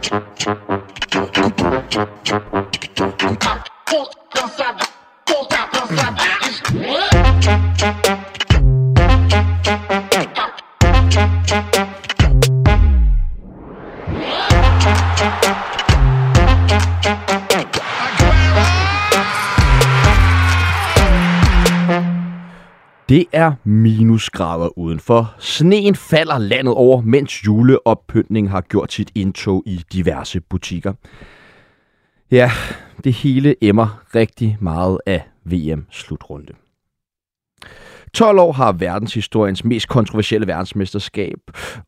Dançada, dançada, dançada. Det er minusgrader udenfor. Sneen falder landet over, mens juleoppyntning har gjort sit indtog i diverse butikker. Ja, det hele emmer rigtig meget af VM-slutrunde. 12 år har verdenshistoriens mest kontroversielle verdensmesterskab,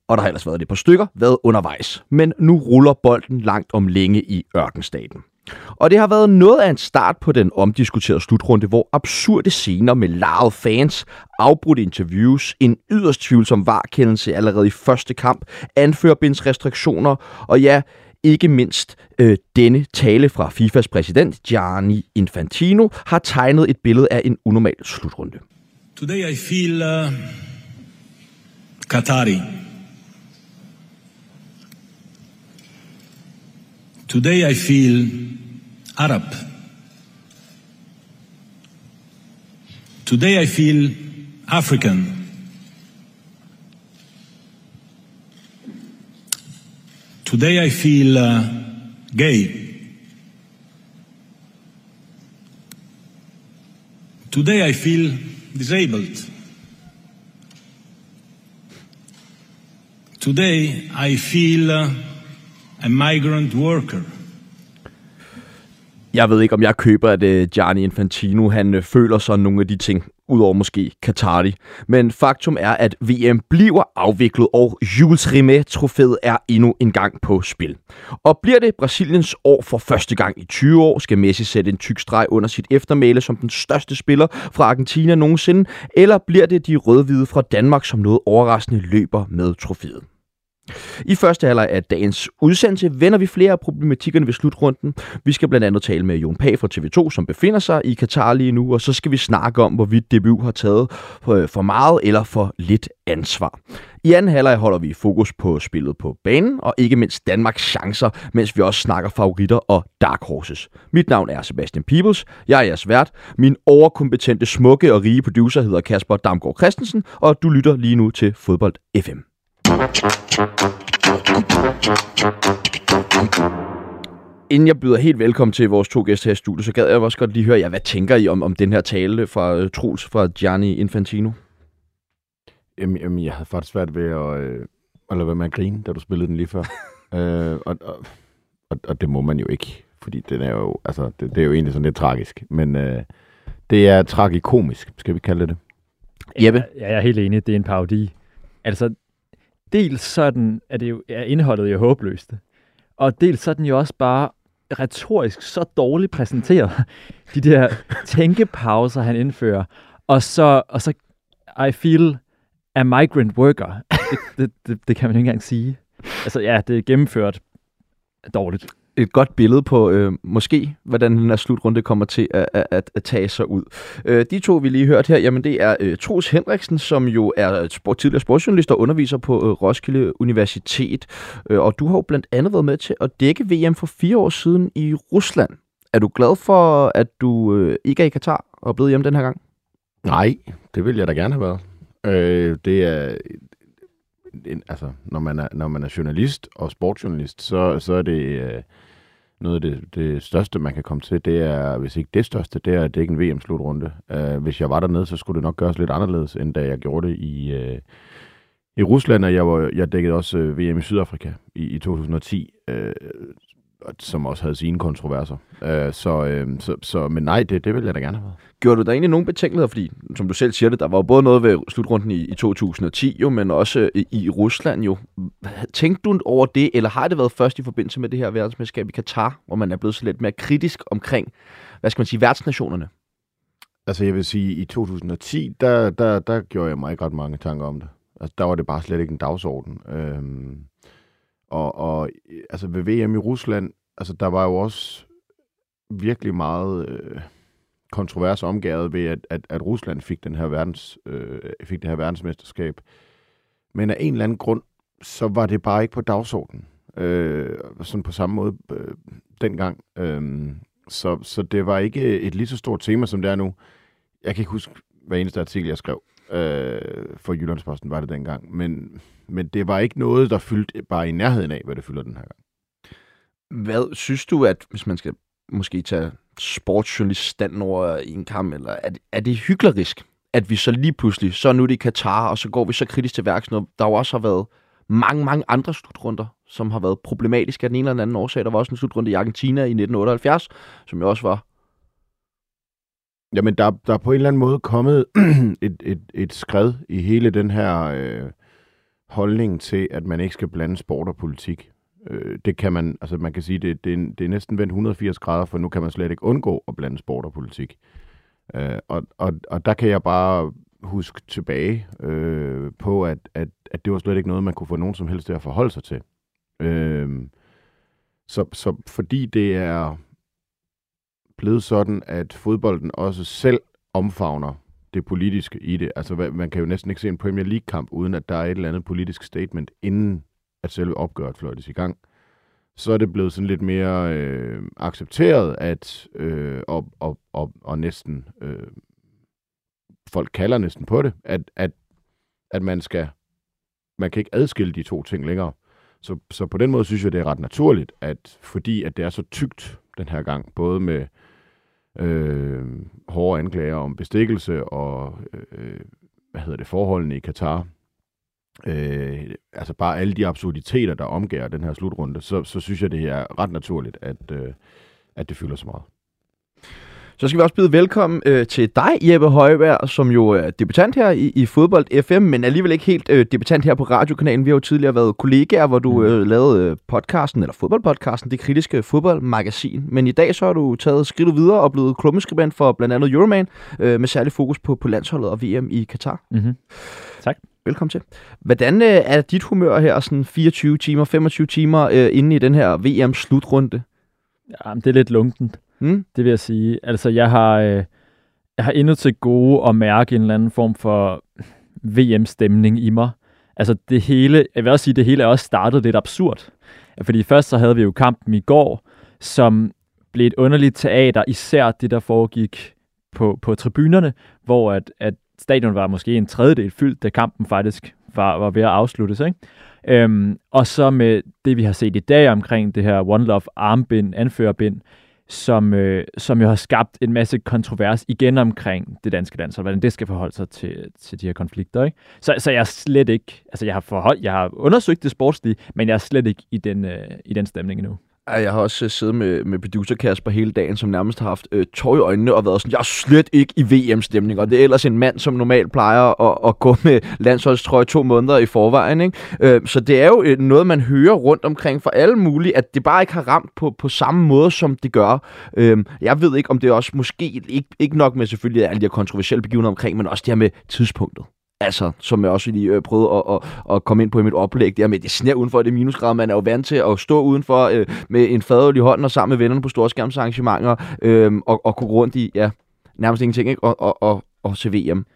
og der har ellers været det på stykker, været undervejs. Men nu ruller bolden langt om længe i ørkenstaten. Og det har været noget af en start på den omdiskuterede slutrunde, hvor absurde scener med larvede fans, afbrudte interviews, en yderst tvivlsom varkendelse allerede i første kamp, anførbindsrestriktioner og ja, ikke mindst øh, denne tale fra FIFAs præsident Gianni Infantino har tegnet et billede af en unormal slutrunde. Today I feel uh, Qatari. Today I feel Arab. Today I feel African. Today I feel uh, gay. Today I feel disabled. Today I feel uh, a migrant worker. Jeg ved ikke, om jeg køber, at øh, Gianni Infantino han øh, føler sig nogle af de ting, udover måske Katari. Men faktum er, at VM bliver afviklet, og Jules Rimet-trofæet er endnu en gang på spil. Og bliver det Brasiliens år for første gang i 20 år, skal Messi sætte en tyk streg under sit eftermæle som den største spiller fra Argentina nogensinde, eller bliver det de rødhvide fra Danmark, som noget overraskende løber med trofæet? I første halvleg af dagens udsendelse vender vi flere af problematikkerne ved slutrunden. Vi skal blandt andet tale med Jon Pag fra TV2, som befinder sig i Katar lige nu, og så skal vi snakke om, hvorvidt DBU har taget øh, for meget eller for lidt ansvar. I anden halvleg holder vi fokus på spillet på banen, og ikke mindst Danmarks chancer, mens vi også snakker favoritter og dark horses. Mit navn er Sebastian Peebles, jeg er jeres vært. Min overkompetente, smukke og rige producer hedder Kasper Damgaard Christensen, og du lytter lige nu til Fodbold FM. Inden jeg byder helt velkommen til vores to gæster her i studiet, så gad jeg også godt lige høre jer, hvad tænker I om, om den her tale fra uh, Troels fra Gianni Infantino? Jamen, jamen, jeg havde faktisk svært ved at, øh, at lade være med at grine, da du spillede den lige før. øh, og, og, og, og det må man jo ikke, fordi den er jo, altså, det, det er jo egentlig sådan lidt tragisk. Men øh, det er tragikomisk, skal vi kalde det. Jeppe? Ja, jeg er helt enig, det er en parodi. Altså, dels sådan er det jo er indholdet jo håbløst. Og dels så er den jo også bare retorisk så dårligt præsenteret. De der tænkepauser, han indfører. Og så, og så I feel a migrant worker. Det, det, det, det kan man ikke engang sige. Altså ja, det er gennemført dårligt et godt billede på øh, måske, hvordan den her slutrunde kommer til at, at, at tage sig ud. Øh, de to, vi lige hørt her, jamen det er øh, Troels Henriksen, som jo er sport, tidligere sportsjournalist og underviser på øh, Roskilde Universitet. Øh, og du har jo blandt andet været med til at dække VM for fire år siden i Rusland. Er du glad for, at du øh, ikke er i Katar og er blevet hjemme den her gang? Nej, det ville jeg da gerne have været. Øh, det er en, altså, når man, er, når man er journalist og sportsjournalist, så, så er det øh, noget af det, det største, man kan komme til. Det er, hvis ikke det største, det er at dække en VM-slutrunde. Øh, hvis jeg var dernede, så skulle det nok gøres lidt anderledes, end da jeg gjorde det i, øh, i Rusland, og jeg, var, jeg dækkede også øh, VM i Sydafrika i, i 2010. Øh, som også havde sine kontroverser. Uh, så, uh, så, så, men nej, det, det vil jeg da gerne have været. Gjorde du der egentlig nogen betænkeligheder? Fordi, som du selv siger det, der var jo både noget ved slutrunden i, i 2010, jo, men også i, i Rusland jo. Tænkte du over det, eller har det været først i forbindelse med det her verdensmesterskab i Katar, hvor man er blevet så lidt mere kritisk omkring, hvad skal man sige, værtsnationerne? Altså jeg vil sige, i 2010, der, der, der gjorde jeg mig ikke ret mange tanker om det. Altså der var det bare slet ikke en dagsorden. Øhm, og, og øh, altså ved VM i Rusland, altså der var jo også virkelig meget øh, kontrovers omgået ved, at, at, at Rusland fik, den her verdens, øh, fik det her verdensmesterskab. Men af en eller anden grund, så var det bare ikke på dagsordenen. øh, sådan på samme måde øh, dengang. Øh, så, så det var ikke et lige så stort tema, som det er nu. Jeg kan ikke huske, hver eneste artikel, jeg skrev øh, for Jyllandsposten, var det dengang. Men, men det var ikke noget, der fyldte bare i nærheden af, hvad det fylder den her gang. Hvad synes du, at hvis man skal måske tage sportsjournaliststanden over i en kamp, eller er, er det hyklerisk, at vi så lige pludselig, så nu er det i Katar, og så går vi så kritisk til værks, når der jo også har været mange, mange andre slutrunder, som har været problematiske af den ene eller den anden årsag. Der var også en slutrunde i Argentina i 1978, som jo også var Jamen, der, der er på en eller anden måde kommet et, et, et skred i hele den her øh, holdning til, at man ikke skal blande sport og politik. Øh, det kan man, altså man kan sige, det, det, er, det er næsten vendt 180 grader, for nu kan man slet ikke undgå at blande sport og politik. Øh, og, og, og der kan jeg bare huske tilbage øh, på, at, at, at det var slet ikke noget, man kunne få nogen som helst til at forholde sig til. Øh, så, så fordi det er blevet sådan, at fodbolden også selv omfavner det politiske i det. Altså, man kan jo næsten ikke se en Premier League-kamp, uden at der er et eller andet politisk statement, inden at selve opgøret fløjtes i gang. Så er det blevet sådan lidt mere øh, accepteret, at øh, og, og, og, og næsten øh, folk kalder næsten på det, at, at, at man skal man kan ikke adskille de to ting længere. Så, så på den måde synes jeg, det er ret naturligt, at fordi at det er så tygt den her gang, både med øh, hårde anklager om bestikkelse og øh, hvad hedder det, forholdene i Katar, øh, altså bare alle de absurditeter, der omgiver den her slutrunde, så, så synes jeg, det er ret naturligt, at, øh, at det fylder så meget. Så skal vi også byde velkommen øh, til dig, Jeppe Højberg, som jo er debutant her i, i Fodbold FM, men alligevel ikke helt øh, debutant her på radiokanalen. Vi har jo tidligere været kollegaer, hvor du mm. øh, lavede øh, podcasten, eller fodboldpodcasten, det kritiske fodboldmagasin. Men i dag så har du taget skridtet videre og blevet klummeskribent for blandt andet Euroman, øh, med særlig fokus på, på landsholdet og VM i Katar. Mm-hmm. Tak. Velkommen til. Hvordan øh, er dit humør her, sådan 24 timer, 25 timer øh, inde i den her VM-slutrunde? Ja, det er lidt lunkent. Mm. Det vil jeg sige. Altså, jeg har, øh, jeg har endnu til gode at mærke en eller anden form for VM-stemning i mig. Altså, det hele, jeg vil også sige, det hele er også startet lidt absurd. Fordi først så havde vi jo kampen i går, som blev et underligt teater, især det, der foregik på, på tribunerne, hvor at, at stadion var måske en tredjedel fyldt, da kampen faktisk var, var ved at afsluttes. Ikke? Øhm, og så med det, vi har set i dag omkring det her One Love armbind, anførerbind, som, øh, som jo har skabt en masse kontrovers igen omkring det danske landshold, hvordan det skal forholde sig til, til de her konflikter. Ikke? Så, så jeg er slet ikke, altså jeg har, forhold, jeg har undersøgt det sportslige, men jeg er slet ikke i den, øh, i den stemning endnu. Jeg har også øh, siddet med, med producer Kasper hele dagen, som nærmest har haft øh, tår i øjnene og været sådan, jeg er slet ikke i VM-stemning, og det er ellers en mand, som normalt plejer at, at gå med landsholdstrøje to måneder i forvejen. Ikke? Øh, så det er jo øh, noget, man hører rundt omkring for alle mulige, at det bare ikke har ramt på, på samme måde, som det gør. Øh, jeg ved ikke, om det også måske, ikke, ikke nok med selvfølgelig alle de her kontroversielle begivenheder omkring, men også det her med tidspunktet. Altså, som jeg også lige øh, prøvede at, at, at komme ind på i mit oplæg, der med, det sner udenfor, det minusgrad. Man er jo vant til at stå udenfor øh, med en fadøl i hånden og sammen med vennerne på storskærmsarrangementer øh, og, og gå rundt i, ja, nærmest ingenting, ikke? Og, og, og, og se VM.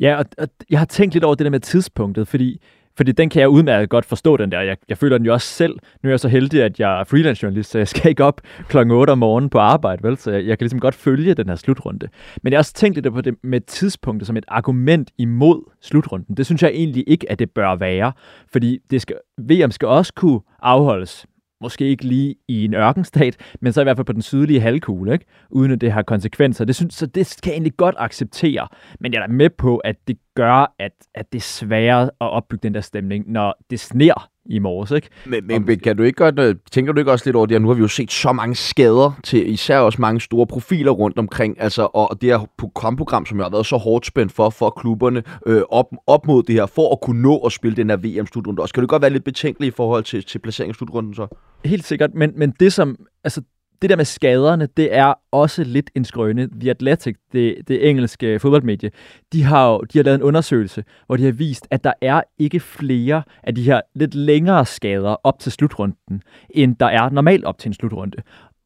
Ja, og, og jeg har tænkt lidt over det der med tidspunktet, fordi fordi den kan jeg udmærket godt forstå, den der. Jeg, jeg føler den jo også selv. Nu er jeg så heldig, at jeg er freelance journalist, så jeg skal ikke op klokken 8 om morgenen på arbejde, vel? Så jeg, jeg kan ligesom godt følge den her slutrunde. Men jeg har også tænkt lidt på det med tidspunktet som et argument imod slutrunden. Det synes jeg egentlig ikke, at det bør være. Fordi det skal, VM skal også kunne afholdes måske ikke lige i en ørkenstat, men så i hvert fald på den sydlige halvkugle, ikke? uden at det har konsekvenser. Det synes, så det kan jeg egentlig godt acceptere, men jeg er med på, at det gør, at, at det er sværere at opbygge den der stemning, når det sner i morges, ikke? Men, men, men kan du ikke godt, øh, tænker du ikke også lidt over det her? Nu har vi jo set så mange skader til især også mange store profiler rundt omkring, altså, og det her kampprogram, som jeg har været så hårdt spændt for, for klubberne øh, op, op mod det her, for at kunne nå at spille den her VM-slutrunde. Og skal du godt være lidt betænkelig i forhold til, til placeringsslutrunden så? Helt sikkert, men, men det som, altså det der med skaderne, det er også lidt en skrøne. The Athletic, det, det engelske fodboldmedie, de har jo de har lavet en undersøgelse, hvor de har vist, at der er ikke flere af de her lidt længere skader op til slutrunden, end der er normalt op til en slutrunde.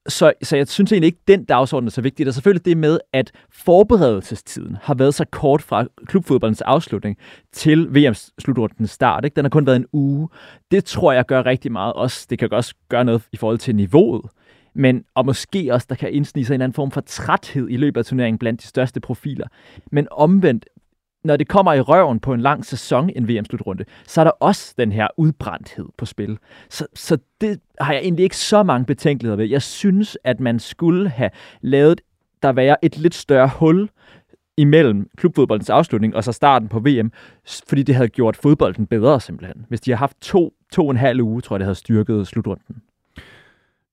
så, så jeg synes egentlig ikke, den dagsorden er så vigtig. Der er selvfølgelig det med, at forberedelsestiden har været så kort fra klubfodboldens afslutning til VM's slutrundens start. Ikke? Den har kun været en uge. Det tror jeg gør rigtig meget også. Det kan også gøre noget i forhold til niveauet. Men, og måske også, der kan indsnige sig en anden form for træthed i løbet af turneringen blandt de største profiler. Men omvendt, når det kommer i røven på en lang sæson, en VM-slutrunde, så er der også den her udbrændthed på spil. Så, så det har jeg egentlig ikke så mange betænkeligheder ved. Jeg synes, at man skulle have lavet der være et lidt større hul imellem klubfodboldens afslutning og så starten på VM, fordi det havde gjort fodbolden bedre simpelthen. Hvis de har haft to, to og en halv uge, tror jeg, det havde styrket slutrunden.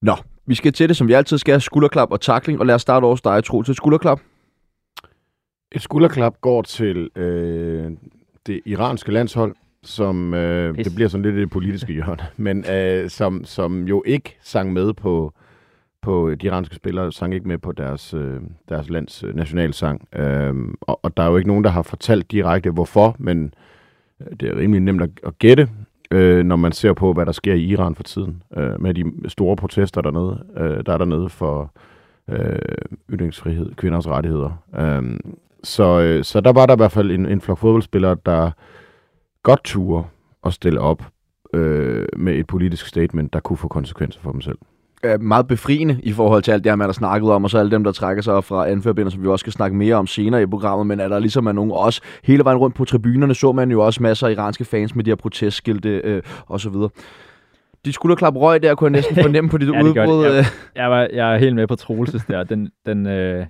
Nå, vi skal til det, som vi altid skal, skulderklap og takling, og lad os starte over dig, Tro, til skulderklap. Et skulderklap går til øh, det iranske landshold, som øh, det bliver sådan lidt det politiske hjørne, men øh, som, som jo ikke sang med på, på de iranske spillere, sang ikke med på deres, øh, deres lands øh, nationalsang. Øh, og, og der er jo ikke nogen, der har fortalt direkte hvorfor, men øh, det er rimelig nemt at, at gætte, øh, når man ser på, hvad der sker i Iran for tiden, øh, med de store protester dernede, øh, der er dernede for øh, ytringsfrihed, kvinders rettigheder. Øh, så, øh, så der var der i hvert fald en, en flok fodboldspillere, der godt turde at stille op øh, med et politisk statement, der kunne få konsekvenser for dem selv. Er meget befriende i forhold til alt det her, man har snakket om, og så alle dem, der trækker sig fra anførbinder, som vi også skal snakke mere om senere i programmet, men er der ligesom er nogen også hele vejen rundt på tribunerne, så man jo også masser af iranske fans med de her protestskilte øh, og så videre. De skulderklap røg der, kunne jeg næsten fornemme på dit Ja, udbrud. det. øh. Jeg, var, jeg er helt med på Troelses der. Den, den, øh,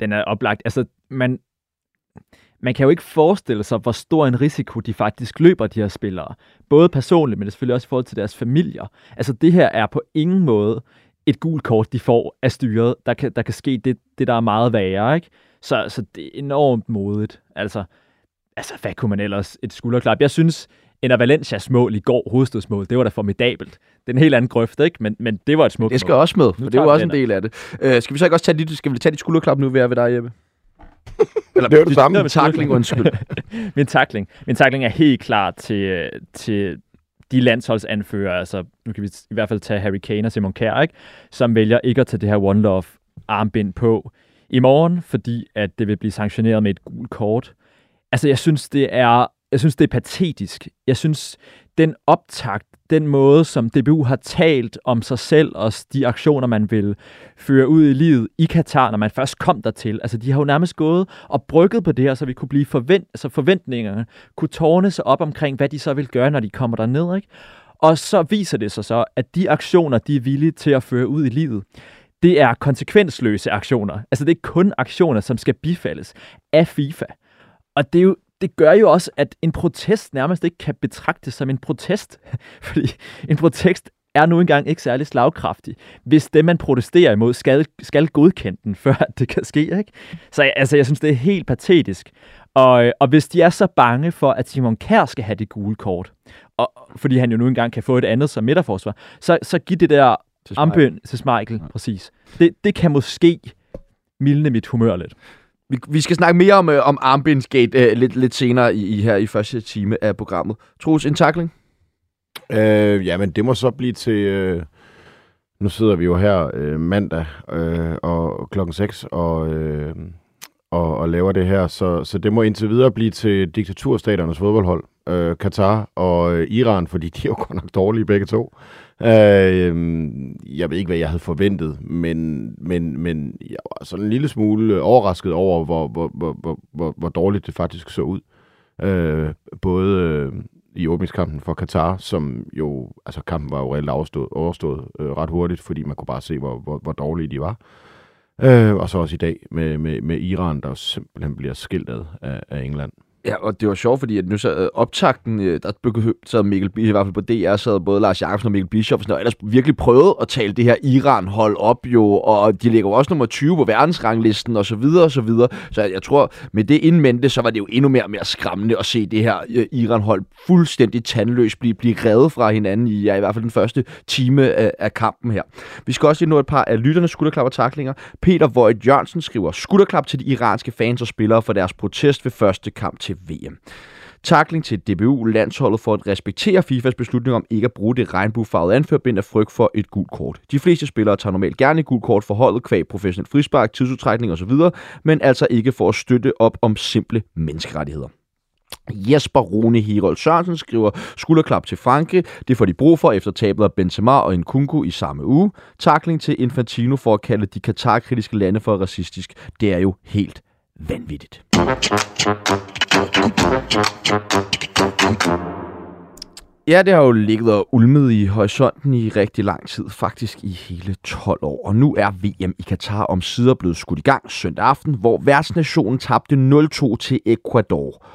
den er oplagt. Altså, man, man kan jo ikke forestille sig, hvor stor en risiko de faktisk løber, de her spillere. Både personligt, men det er selvfølgelig også i forhold til deres familier. Altså, det her er på ingen måde et gult kort, de får af styret. Der kan, der kan ske det, det, der er meget værre, ikke? Så, så det er enormt modigt. Altså, altså, hvad kunne man ellers? Et skulderklap. Jeg synes, en af Valencias mål i går, hovedstødsmål, det var da formidabelt. Det er en helt anden grøft, ikke? Men, men det var et smukt Det skal mål. også med, for det er tager jo vi også en del af det. Øh, skal vi så ikke også tage dit, skal vi tage dit skulderklap nu, ved at ved dig, Jeppe? Eller, Det er det samme. Dit Takling, undskyld. min takling. Min takling er helt klar til, til de landsholdsanfører, altså nu kan vi i hvert fald tage Harry Kane og Simon Kjær, ikke? som vælger ikke at tage det her One Love armbind på i morgen, fordi at det vil blive sanktioneret med et gult kort. Altså jeg synes, det er, jeg synes, det er patetisk. Jeg synes, den optakt, den måde, som DBU har talt om sig selv og de aktioner, man vil føre ud i livet i Katar, når man først kom dertil. Altså, de har jo nærmest gået og brygget på det her, så vi kunne blive forvent, altså forventningerne kunne tårne sig op omkring, hvad de så vil gøre, når de kommer derned, ikke? Og så viser det sig så, at de aktioner, de er villige til at føre ud i livet, det er konsekvensløse aktioner. Altså, det er kun aktioner, som skal bifaldes af FIFA. Og det, er jo, det gør jo også, at en protest nærmest ikke kan betragtes som en protest. Fordi en protest er nu engang ikke særlig slagkraftig, hvis det, man protesterer imod, skal, skal godkende den, før det kan ske. Ikke? Så altså, jeg synes, det er helt patetisk. Og, og hvis de er så bange for, at Simon Kjær skal have det gule kort, og, fordi han jo nu engang kan få et andet som midterforsvar, så, så giv det der Til armbøn til Smeichel, præcis. Det, det kan måske mildne mit humør lidt. Vi, vi skal snakke mere om, øh, om armbindsgate øh, lidt, lidt senere i, i her i første time af programmet. Troels, en takling? Øh, ja, men det må så blive til... Øh, nu sidder vi jo her øh, mandag øh, og klokken 6 og, øh, og, og laver det her, så, så det må indtil videre blive til diktaturstaternes fodboldhold, øh, Katar og øh, Iran, fordi de er jo godt nok dårlige begge to. Øh, øhm, jeg ved ikke, hvad jeg havde forventet, men, men, men jeg var sådan en lille smule overrasket over, hvor, hvor, hvor, hvor, hvor, hvor dårligt det faktisk så ud. Øh, både øh, i åbningskampen for Katar, som jo, altså kampen var jo reelt overstået, overstået øh, ret hurtigt, fordi man kunne bare se, hvor, hvor, hvor dårlige de var. Øh, og så også i dag med, med, med Iran, der simpelthen bliver skilt ad af, af England. Ja, og det var sjovt, fordi at nu sad øh, optakten, øh, der sad Mikkel, i hvert fald på DR, sad både Lars Jacobsen og Mikkel Bischof, og ellers virkelig prøvet at tale det her Iran-hold op jo, og de ligger jo også nummer 20 på verdensranglisten, og så videre, og så videre. Så jeg, jeg tror, med det indmente, så var det jo endnu mere og mere skræmmende at se det her øh, Iran-hold fuldstændig tandløst blive, blive reddet fra hinanden i, ja, i hvert fald den første time af, af kampen her. Vi skal også lige nå et par af lytternes skulderklap og taklinger. Peter Voigt Jørgensen skriver, skulderklap til de iranske fans og spillere for deres protest ved første kamp til VM. Takling til DBU-landsholdet for at respektere FIFAs beslutning om ikke at bruge det regnbuefarvede anførbind af frygt for et gult kort. De fleste spillere tager normalt gerne et gult kort for holdet kvæg professionel frispark, tidsudtrækning osv., men altså ikke for at støtte op om simple menneskerettigheder. Jesper Rune Herold Sørensen skriver skulderklap til Frankrig. Det får de brug for efter tabet af Benzema og Nkunku i samme uge. Takling til Infantino for at kalde de Katar-kritiske lande for racistisk. Det er jo helt vanvittigt. Ja, det har jo ligget og ulmet i horisonten i rigtig lang tid, faktisk i hele 12 år. Og nu er VM i Katar om sider blevet skudt i gang søndag aften, hvor værtsnationen tabte 0-2 til Ecuador.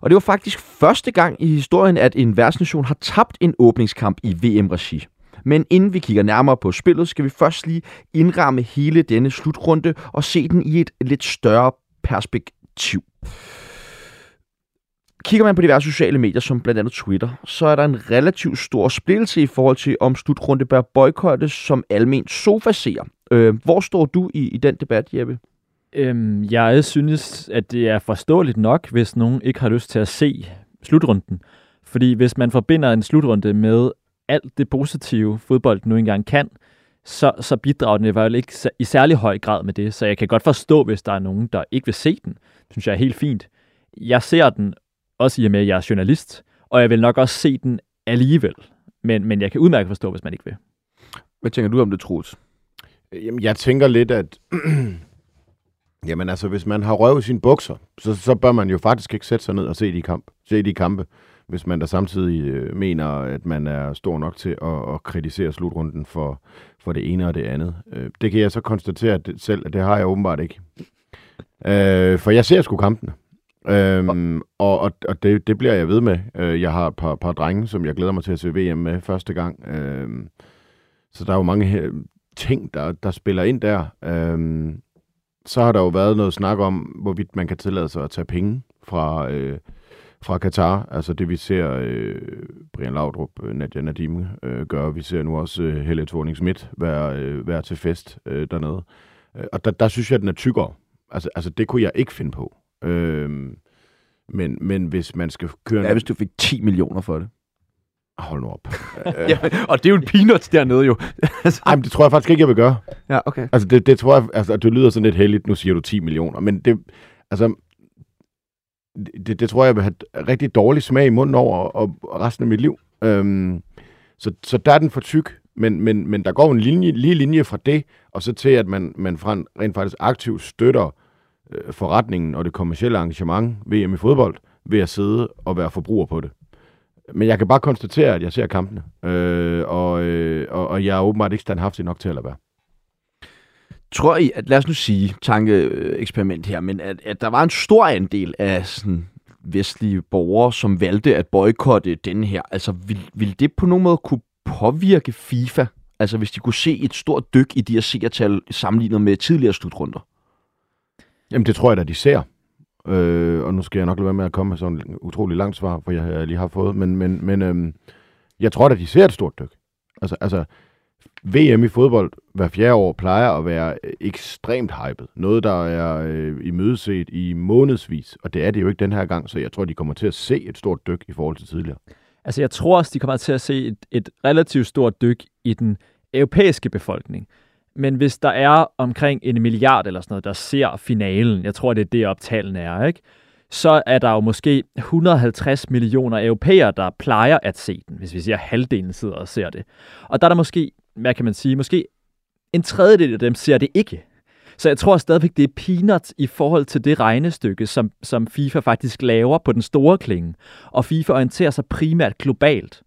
Og det var faktisk første gang i historien, at en værtsnation har tabt en åbningskamp i VM-regi. Men inden vi kigger nærmere på spillet, skal vi først lige indramme hele denne slutrunde og se den i et lidt større perspektiv. Kigger man på diverse sociale medier, som blandt andet Twitter, så er der en relativt stor splittelse i forhold til, om slutrunde bør boykottes som almen sofaseer. Øh, hvor står du i, i den debat, Jeppe? Øhm, jeg synes, at det er forståeligt nok, hvis nogen ikke har lyst til at se slutrunden. Fordi hvis man forbinder en slutrunde med alt det positive, fodbold nu engang kan, så, så bidrager den i hvert fald ikke i særlig høj grad med det. Så jeg kan godt forstå, hvis der er nogen, der ikke vil se den. Det synes jeg er helt fint. Jeg ser den, også i og med, at jeg er journalist, og jeg vil nok også se den alligevel. Men, men jeg kan udmærket forstå, hvis man ikke vil. Hvad tænker du om det, Troels? Jamen, jeg tænker lidt, at... Jamen altså, hvis man har røv i sine bukser, så, så bør man jo faktisk ikke sætte sig ned og se de, kamp, se de kampe, hvis man da samtidig øh, mener, at man er stor nok til at, at kritisere slutrunden for, for det ene og det andet. Øh, det kan jeg så konstatere at det, selv, at det har jeg åbenbart ikke. Øh, for jeg ser sgu kampene. Øhm, og og, og det, det bliver jeg ved med. Øh, jeg har et par, par drenge, som jeg glæder mig til at se VM med første gang. Øh, så der er jo mange øh, ting, der, der spiller ind der. Øh, så har der jo været noget snak om, hvorvidt man kan tillade sig at tage penge fra, øh, fra Katar. Altså det vi ser øh, Brian Laudrup, øh, Nadia Nadim øh, gøre. Vi ser nu også øh, Helle thorning Schmidt være, øh, være til fest øh, dernede. Øh, og der, der synes jeg, at den er tykkere. Altså, altså det kunne jeg ikke finde på. Øh, men, men hvis man skal køre... Ja, hvis du fik 10 millioner for det. Hold nu op. ja, og det er jo en peanuts dernede jo. Ej, men det tror jeg faktisk ikke, jeg vil gøre. Ja, okay. Altså, det, det tror jeg, altså, det lyder sådan lidt heldigt, nu siger du 10 millioner, men det, altså, det, det tror jeg vil have rigtig dårlig smag i munden over og, og resten af mit liv. Øhm, så, så der er den for tyk, men, men, men der går en linje, lige linje fra det, og så til, at man, man fra, rent faktisk aktivt støtter øh, forretningen og det kommercielle engagement, VM i fodbold, ved at sidde og være forbruger på det. Men jeg kan bare konstatere, at jeg ser kampene, øh, og, øh, og, og jeg er åbenbart ikke standhaftig nok til at lade være. Tror I, at lad os nu sige, tankeeksperiment her, men at, at der var en stor andel af sådan vestlige borgere, som valgte at boykotte den her, altså vil, vil det på nogen måde kunne påvirke FIFA? Altså hvis de kunne se et stort dyk i de her seertal sammenlignet med tidligere slutrunder? Jamen det tror jeg da, de ser. Øh, og nu skal jeg nok lade være med at komme med sådan et utrolig langt svar, for jeg lige har fået. Men, men, men øh, jeg tror da, de ser et stort dyk. Altså, altså VM i fodbold hver fjerde år plejer at være øh, ekstremt hypet. Noget, der er øh, imødeset i månedsvis, og det er det jo ikke den her gang, så jeg tror, de kommer til at se et stort dyk i forhold til tidligere. Altså, jeg tror også, de kommer til at se et, et relativt stort dyk i den europæiske befolkning. Men hvis der er omkring en milliard eller sådan noget, der ser finalen, jeg tror, det er det optalen er, ikke? så er der jo måske 150 millioner europæere, der plejer at se den, hvis vi siger, at halvdelen sidder og ser det. Og der er der måske, hvad kan man sige, måske en tredjedel af dem ser det ikke. Så jeg tror stadigvæk, det er peanuts i forhold til det regnestykke, som, som FIFA faktisk laver på den store klinge. Og FIFA orienterer sig primært globalt.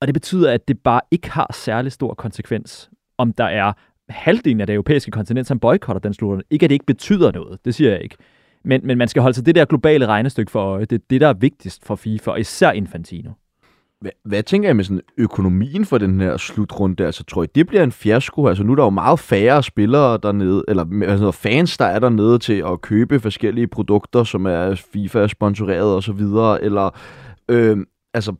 Og det betyder, at det bare ikke har særlig stor konsekvens, om der er halvdelen af det europæiske kontinent, som boykotter den slutrunde. Ikke at det ikke betyder noget, det siger jeg ikke. Men, men man skal holde sig det der globale regnestykke for øje. Det er det, der er vigtigst for FIFA, og især Infantino. Hvad, hvad tænker jeg med sådan økonomien for den her slutrunde? Altså, tror I, det bliver en fiasko? Altså, nu er der jo meget færre spillere dernede, eller altså, fans, der er dernede til at købe forskellige produkter, som er FIFA-sponsoreret og så videre, eller, øh, altså,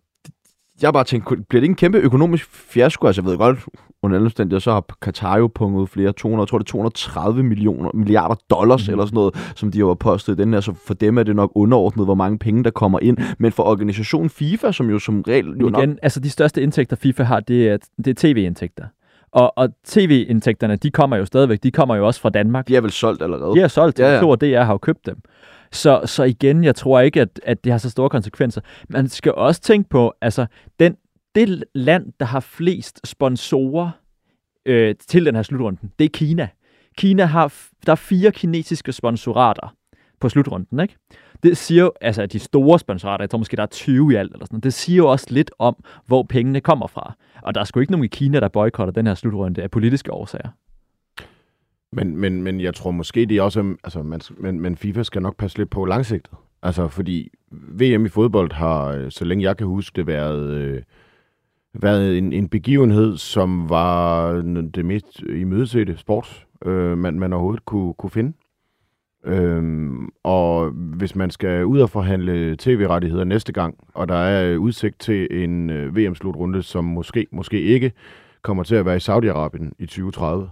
jeg bare tænkt, bliver det ikke en kæmpe økonomisk fiasko? Altså, jeg ved godt, under alle omstændigheder, så har Qatar jo punget flere 200, jeg tror det er 230 millioner, milliarder dollars mm. eller sådan noget, som de har postet i den her. Så for dem er det nok underordnet, hvor mange penge, der kommer ind. Men for organisationen FIFA, som jo som regel... Jo Men nok, igen, altså de største indtægter, FIFA har, det er, det er tv-indtægter. Og, og tv-indtægterne, de kommer jo stadigvæk, de kommer jo også fra Danmark. de er vel solgt allerede. De er solgt, ja. ja. og DR har jo købt dem. Så, så igen, jeg tror ikke, at, at det har så store konsekvenser. Man skal også tænke på, altså, den, det land, der har flest sponsorer øh, til den her slutrunden, det er Kina. Kina har, der er fire kinesiske sponsorater på slutrunden, ikke? Det siger jo, altså at de store sponsorater, jeg tror måske, der er 20 i alt, eller sådan noget, det siger jo også lidt om, hvor pengene kommer fra. Og der er sgu ikke nogen i Kina, der boykotter den her slutrunde af politiske årsager. Men, men, men jeg tror måske, det er også, altså, man, men, men FIFA skal nok passe lidt på langsigtet. Altså, fordi VM i fodbold har, øh, så længe jeg kan huske det, været, øh, været en, en begivenhed, som var det mest imødesete sport, øh, man, man overhovedet kunne, kunne finde. Øhm, og hvis man skal ud og forhandle tv-rettigheder næste gang, og der er udsigt til en øh, VM-slutrunde, som måske, måske ikke kommer til at være i Saudi-Arabien i 2030,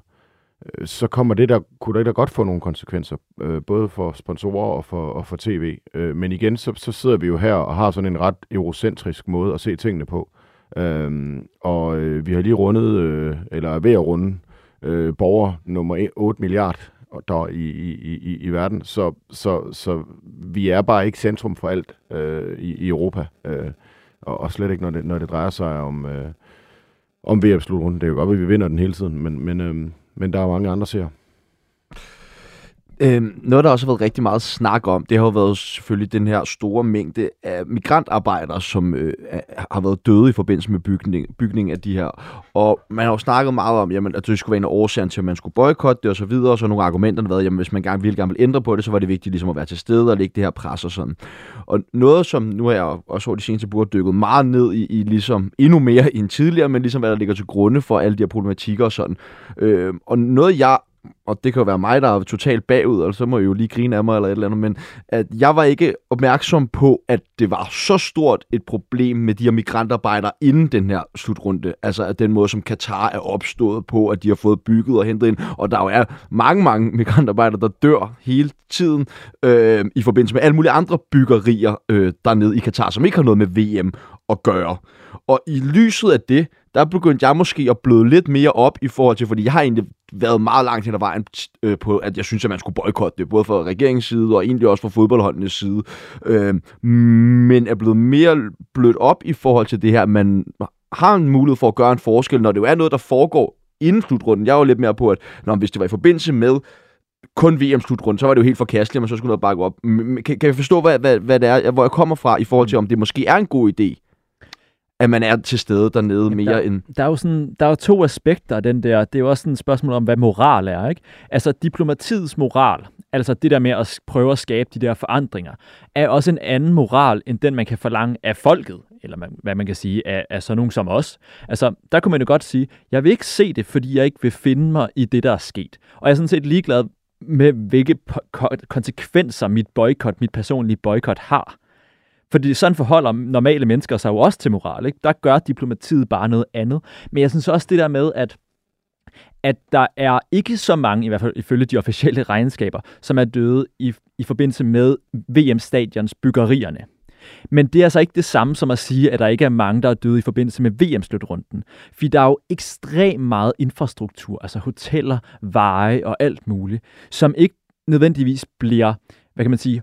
øh, så kommer det der, kunne det da godt få nogle konsekvenser, øh, både for sponsorer og for, og for tv. Øh, men igen, så, så sidder vi jo her og har sådan en ret eurocentrisk måde at se tingene på. Øhm, og øh, vi har lige rundet, øh, eller er ved at runde, øh, borger nummer 8 milliard der i, i, i, i verden. Så, så, så vi er bare ikke centrum for alt øh, i, i Europa. Øh, og, og slet ikke, når det, når det drejer sig om, øh, om VM-slutrunden. Det er jo godt, at vi vinder den hele tiden, men, men, øh, men der er mange andre serier. Øhm, noget, der også har været rigtig meget snak om, det har jo været selvfølgelig den her store mængde af migrantarbejdere, som øh, har været døde i forbindelse med bygning, bygning af de her. Og man har jo snakket meget om, jamen, at det skulle være en af til, at man skulle boykotte det og så videre, og så nogle argumenter har været, jamen, hvis man gerne ville, gerne vil ændre på det, så var det vigtigt ligesom at være til stede og lægge det her pres og sådan. Og noget, som nu har jeg også over de seneste burde dykket meget ned i, i ligesom endnu mere end tidligere, men ligesom hvad der ligger til grunde for alle de her problematikker og sådan. Øh, og noget, jeg og det kan jo være mig, der er totalt bagud, og så må I jo lige grine af mig eller et eller andet, men at jeg var ikke opmærksom på, at det var så stort et problem med de her migrantarbejdere inden den her slutrunde. Altså at den måde, som Katar er opstået på, at de har fået bygget og hentet ind, og der jo er mange, mange migrantarbejdere, der dør hele tiden øh, i forbindelse med alle mulige andre byggerier øh, dernede i Katar, som ikke har noget med VM at gøre. Og i lyset af det, der begyndte jeg måske at bløde lidt mere op i forhold til, fordi jeg har egentlig været meget langt hen ad vejen øh, på, at jeg synes, at man skulle boykotte det, både fra regeringens side og egentlig også fra fodboldholdenes side. Øh, men er blevet mere blødt op i forhold til det her, man har en mulighed for at gøre en forskel, når det jo er noget, der foregår inden slutrunden. Jeg var jo lidt mere på, at når, hvis det var i forbindelse med kun VM-slutrunden, så var det jo helt forkasteligt, at man så skulle noget bakke op. Men Kan, kan vi forstå, hvad, hvad, hvad det er, hvor jeg kommer fra, i forhold til, om det måske er en god idé, at man er til stede dernede Jamen, mere der, end... Der er jo sådan, der er jo to aspekter af den der. Det er jo også sådan et spørgsmål om, hvad moral er, ikke? Altså, diplomatiets moral, altså det der med at prøve at skabe de der forandringer, er også en anden moral, end den, man kan forlange af folket, eller man, hvad man kan sige, af, af sådan nogen som os. Altså, der kunne man jo godt sige, jeg vil ikke se det, fordi jeg ikke vil finde mig i det, der er sket. Og jeg er sådan set ligeglad med, hvilke konsekvenser mit boykot, mit personlige boykot har. Fordi sådan forholder normale mennesker sig jo også til moral. Ikke? Der gør diplomatiet bare noget andet. Men jeg synes også det der med, at at der er ikke så mange, i hvert fald ifølge de officielle regnskaber, som er døde i, i forbindelse med VM-stadions byggerierne. Men det er altså ikke det samme som at sige, at der ikke er mange, der er døde i forbindelse med VM-slutrunden. For der er jo ekstremt meget infrastruktur, altså hoteller, veje og alt muligt, som ikke nødvendigvis bliver, hvad kan man sige,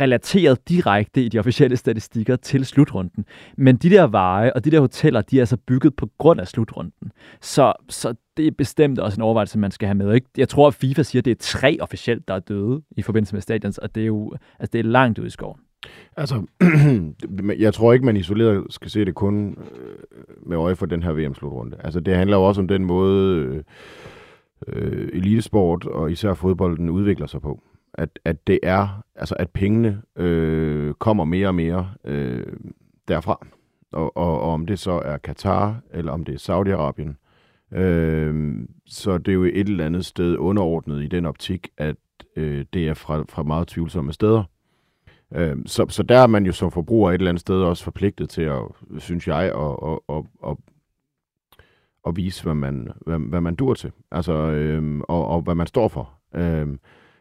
relateret direkte i de officielle statistikker til slutrunden. Men de der veje og de der hoteller, de er altså bygget på grund af slutrunden. Så, så det er bestemt også en overvejelse, man skal have med. Ikke? Jeg tror, at FIFA siger, at det er tre officielt, der er døde i forbindelse med stadions, og det er jo altså, det er langt ud i skoven. Altså, jeg tror ikke, man isoleret skal se det kun øh, med øje for den her VM-slutrunde. Altså, det handler jo også om den måde, øh, øh elitesport og især fodbolden udvikler sig på. At, at det er, altså at pengene øh, kommer mere og mere øh, derfra. Og, og, og om det så er Katar, eller om det er Saudi-Arabien. Øh, så det er jo et eller andet sted underordnet i den optik, at øh, det er fra, fra meget tvivlsomme steder. Øh, så, så der er man jo som forbruger et eller andet sted også forpligtet til, at, synes jeg, at, at, at, at, at vise, hvad man, hvad, hvad man dur til, altså, øh, og, og hvad man står for. Øh,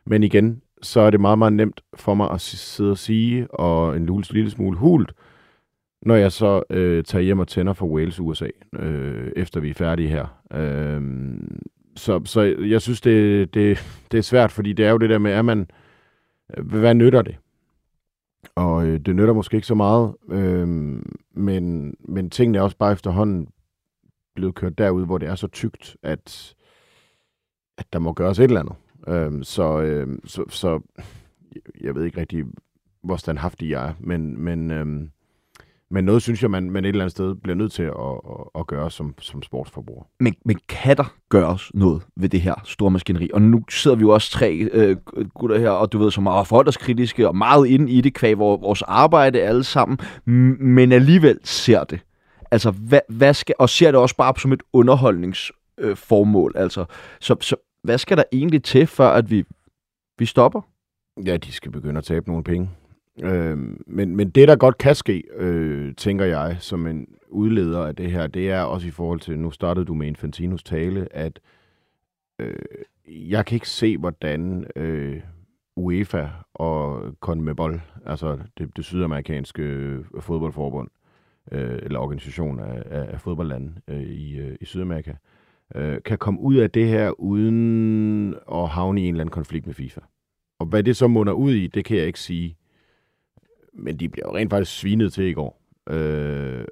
men igen, så er det meget, meget nemt for mig at sidde og sige, og en lille, lille smule hult, når jeg så øh, tager hjem og tænder for Wales USA, øh, efter vi er færdige her. Øh, så, så jeg synes, det, det, det er svært, fordi det er jo det der med, at man, hvad nytter det? Og øh, det nytter måske ikke så meget, øh, men, men tingene er også bare efterhånden blevet kørt derud, hvor det er så tykt, at, at der må gøres et eller andet. Øh, så, øhm, så, så jeg ved ikke rigtig, hvor standhaftig jeg er, men, men øhm, men noget synes jeg, man, man et eller andet sted bliver nødt til at, at, at gøre som, som sportsforbruger. Men, men kan der gøres noget ved det her store maskineri? Og nu sidder vi jo også tre øh, gutter her, og du ved, som er forholdskritiske og meget inde i det, kvæg vores arbejde alle sammen, men alligevel ser det. Altså, hvad, hvad skal, og ser det også bare som et underholdningsformål. Øh, altså, så, så hvad skal der egentlig til, før at vi, vi stopper? Ja, de skal begynde at tabe nogle penge. Øh, men, men det, der godt kan ske, øh, tænker jeg, som en udleder af det her, det er også i forhold til, nu startede du med Infantinos tale, at øh, jeg kan ikke se, hvordan øh, UEFA og CONMEBOL, altså det, det sydamerikanske øh, fodboldforbund, øh, eller organisation af, af, af fodboldlande øh, i, øh, i Sydamerika, øh, kan komme ud af det her uden at havne i en eller anden konflikt med FIFA. Og hvad det så munder ud i, det kan jeg ikke sige men de bliver jo rent faktisk svinet til i går. Øh,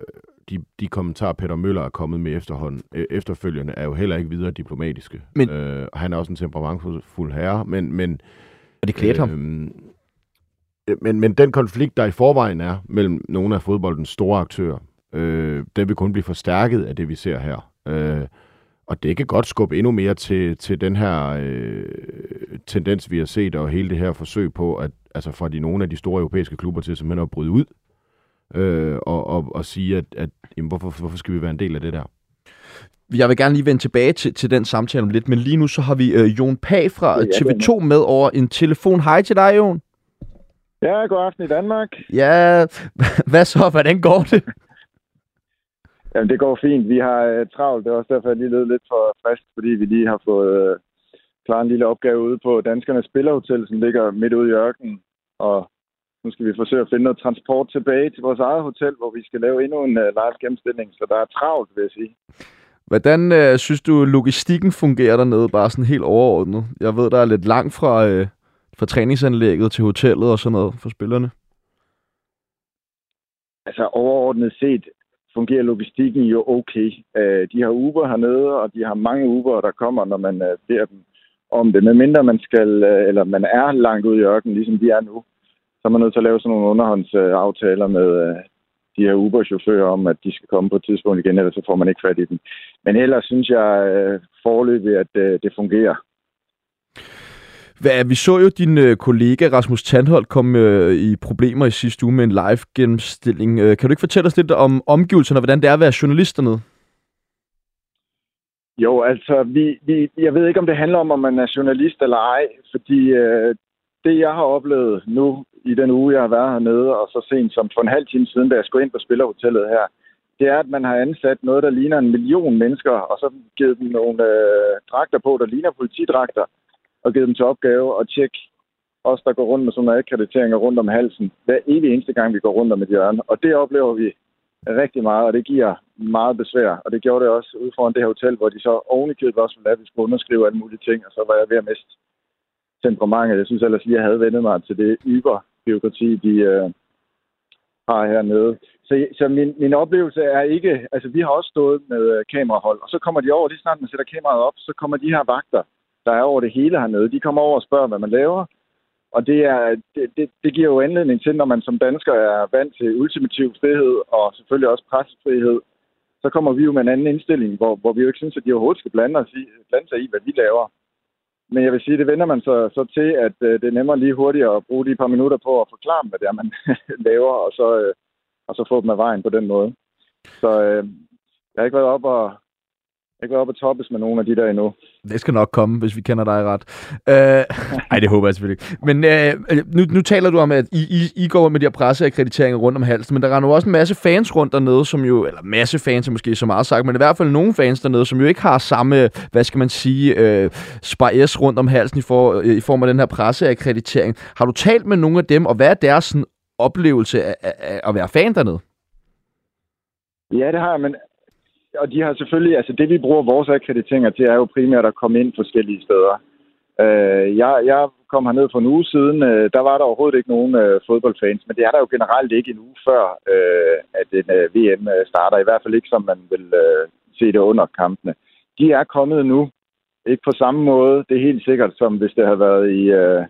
de, de kommentarer, Peter Møller er kommet med efterhånden, øh, efterfølgende, er jo heller ikke videre diplomatiske. Men, øh, han er også en temperamentfuld herre, men... men og det klæder øh, ham. Men, men den konflikt, der i forvejen er mellem nogle af fodboldens store aktører, øh, den vil kun blive forstærket af det, vi ser her. Øh, og det kan godt skubbe endnu mere til, til den her øh, tendens, vi har set, og hele det her forsøg på, at altså fra de nogle af de store europæiske klubber til simpelthen at bryde ud øh, og, og, og sige, at, at jamen, hvorfor, hvorfor skal vi være en del af det der? Jeg vil gerne lige vende tilbage til, til den samtale om lidt, men lige nu så har vi øh, Jon Pag fra ja, TV2 med over en telefon. Hej til dig, Jon. Ja, god aften i Danmark. Ja, hvad så? Hvordan går det? Jamen, det går fint. Vi har uh, travlt. Det er også derfor, jeg lige lød lidt for frisk, fordi vi lige har fået uh, klaret en lille opgave ude på Danskernes Spillerhotel, som ligger midt ude i ørkenen. Og nu skal vi forsøge at finde noget transport tilbage til vores eget hotel, hvor vi skal lave endnu en uh, live gennemstilling. Så der er travlt, vil jeg sige. Hvordan uh, synes du, logistikken fungerer dernede, bare sådan helt overordnet? Jeg ved, der er lidt langt fra, uh, fra træningsanlægget til hotellet og sådan noget for spillerne. Altså overordnet set fungerer logistikken jo okay. Øh, de har Uber hernede, og de har mange Uber, der kommer, når man øh, beder dem om det. Men mindre man skal, øh, eller man er langt ude i ørkenen, ligesom de er nu, så er man nødt til at lave sådan nogle underhåndsaftaler med øh, de her Uber-chauffører om, at de skal komme på et tidspunkt igen, ellers så får man ikke fat i dem. Men ellers synes jeg øh, forløbig, at øh, det fungerer. Hvad, vi så jo din øh, kollega Rasmus Tandholt komme øh, i problemer i sidste uge med en live gennemstilling. Øh, kan du ikke fortælle os lidt om omgivelserne og hvordan det er at være journalist dernede? Jo, altså, vi, vi, jeg ved ikke, om det handler om, om man er journalist eller ej, fordi øh, det, jeg har oplevet nu i den uge, jeg har været hernede, og så sent som for en halv time siden, da jeg skulle ind på Spillerhotellet her, det er, at man har ansat noget, der ligner en million mennesker, og så givet dem nogle øh, dragter på, der ligner politidragter, og givet dem til opgave at tjekke os, der går rundt med sådan nogle akkrediteringer rundt om halsen, hver evig eneste gang, vi går rundt om et hjørne. Og det oplever vi rigtig meget, og det giver meget besvær. Og det gjorde det også ud foran det her hotel, hvor de så ovenikøbet også ville at vi skulle underskrive alle mulige ting, og så var jeg ved at miste temperamentet. Jeg synes ellers lige, at jeg havde vendet mig til det yber-byråkrati, de øh, har hernede. Så, så min, min oplevelse er ikke... Altså, vi har også stået med øh, kamerahold, og så kommer de over, lige snart man sætter kameraet op, så kommer de her vagter der er over det hele hernede. De kommer over og spørger, hvad man laver. Og det, er, det, det, det giver jo anledning til, når man som dansker er vant til ultimativ frihed og selvfølgelig også pressefrihed, så kommer vi jo med en anden indstilling, hvor, hvor vi jo ikke synes, at de overhovedet skal blande, os i, blande sig i, hvad vi laver. Men jeg vil sige, det vender man så, så til, at øh, det er nemmere lige hurtigt at bruge de par minutter på at forklare hvad det er, man laver, og så, øh, og så få dem af vejen på den måde. Så øh, jeg har ikke været op og jeg kan op og toppes med nogle af de der endnu. Det skal nok komme, hvis vi kender dig ret. Øh, ej, det håber jeg selvfølgelig ikke. Men øh, nu, nu taler du om, at I, I, I går med de her presseakkrediteringer rundt om halsen, men der render jo også en masse fans rundt dernede, som jo, eller masse fans er måske så meget sagt, men i hvert fald nogle fans dernede, som jo ikke har samme, hvad skal man sige, øh, spars rundt om halsen i, for, i form af den her presseakkreditering. Har du talt med nogle af dem, og hvad er deres sådan, oplevelse af, af, af at være fan dernede? Ja, det har jeg, men og de har selvfølgelig, altså det vi bruger vores akkrediteringer til, er jo primært at komme ind forskellige steder. Øh, jeg, jeg kom herned for en uge siden, øh, der var der overhovedet ikke nogen øh, fodboldfans, men det er der jo generelt ikke en uge før, øh, at en øh, VM øh, starter, i hvert fald ikke som man vil øh, se det under kampene. De er kommet nu, ikke på samme måde, det er helt sikkert, som hvis det havde været i øh,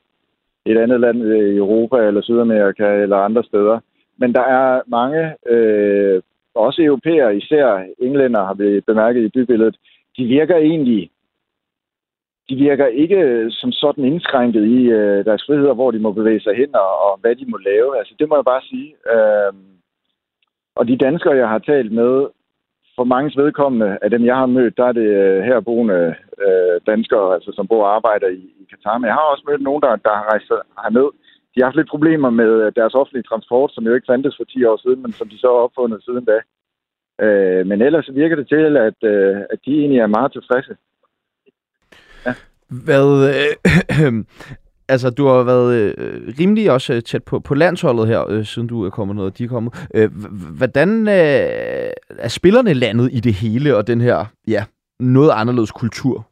et andet land øh, i Europa eller Sydamerika eller andre steder. Men der er mange øh, også europæer, især englænder har vi bemærket i bybilledet, de virker egentlig de virker ikke som sådan indskrænket i øh, deres friheder, hvor de må bevæge sig hen og, og hvad de må lave. Altså, det må jeg bare sige. Øh, og de danskere, jeg har talt med, for mange vedkommende af dem, jeg har mødt, der er det øh, herboende øh, danskere, altså, som bor og arbejder i, i Katar. Men jeg har også mødt nogen, der, der har rejst herned. De har haft lidt problemer med øh, deres offentlige transport, som jo ikke fandtes for 10 år siden, men som de så har opfundet siden da. Øh, men ellers virker det til, at, øh, at de egentlig er meget tilfredse. Ja. Hvad, øh, altså, du har været øh, rimelig også tæt på, på landsholdet her, øh, siden du er kommet ned, og de er kommet. Øh, hvordan øh, er spillerne landet i det hele, og den her, ja, noget anderledes kultur?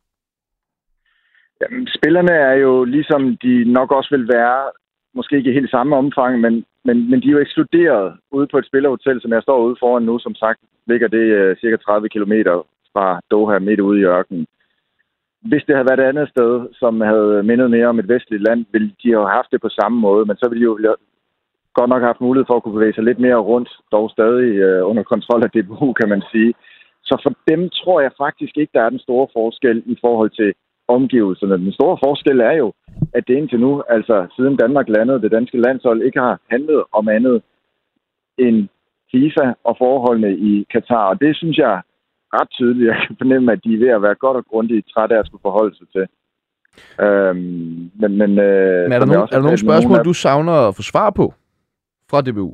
Jamen, spillerne er jo ligesom de nok også vil være, måske ikke i helt samme omfang, men, men, men de er jo ekskluderet ude på et spillerhotel, som jeg står ude foran nu, som sagt, ligger det uh, cirka 30 km fra Doha midt ude i ørkenen. Hvis det havde været et andet sted, som havde mindet mere om et vestligt land, ville de have haft det på samme måde, men så ville de jo godt nok have haft mulighed for at kunne bevæge sig lidt mere rundt, dog stadig uh, under kontrol af DBU, kan man sige. Så for dem tror jeg faktisk ikke, der er den store forskel i forhold til omgivelserne. Den store forskel er jo, at det indtil nu, altså siden Danmark landede, det danske landshold ikke har handlet om andet end FIFA og forholdene i Katar. Og det synes jeg ret tydeligt. Jeg kan fornemme, at de er ved at være godt og grundigt trætte af at skulle forholde sig til. Øhm, men, men, øh, men er der, nogen, er der nogle spørgsmål, nogen af... du savner at få svar på fra DBU?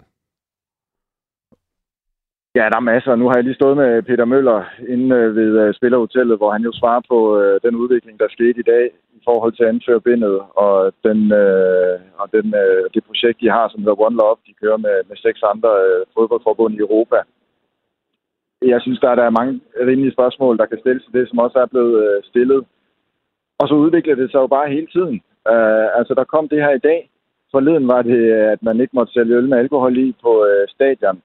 Ja, der er masser. Nu har jeg lige stået med Peter Møller inde øh, ved øh, Spillerhotellet, hvor han jo svarer på øh, den udvikling, der skete i dag i forhold til anførbindet og, den, øh, og den, øh, det projekt, de har, som hedder One Love, de kører med, med seks andre øh, fodboldforbund i Europa. Jeg synes, der er, der er mange rimelige spørgsmål, der kan stilles til det, som også er blevet øh, stillet. Og så udvikler det sig jo bare hele tiden. Øh, altså, der kom det her i dag. Forleden var det, at man ikke måtte sælge øl med alkohol i på øh, stadion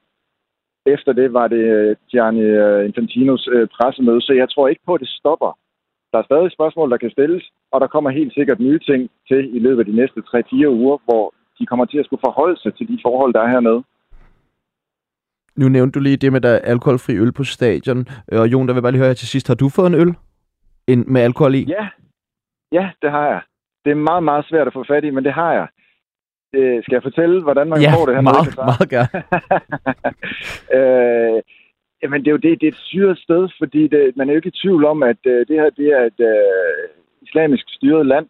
efter det var det øh, Gianni øh, Infantinos øh, pressemøde, så jeg tror ikke på, at det stopper. Der er stadig spørgsmål, der kan stilles, og der kommer helt sikkert nye ting til i løbet af de næste 3-4 uger, hvor de kommer til at skulle forholde sig til de forhold, der er hernede. Nu nævnte du lige det med, der alkoholfri øl på stadion. Og Jon, der vil bare lige høre her til sidst. Har du fået en øl en, med alkohol i? Ja. ja, det har jeg. Det er meget, meget svært at få fat i, men det har jeg. Øh, skal jeg fortælle, hvordan man ja, får det her? meget, meget gerne. øh, jamen, det er jo det, det er et syret sted, fordi det, man er jo ikke i tvivl om, at øh, det her det er et øh, islamisk styret land.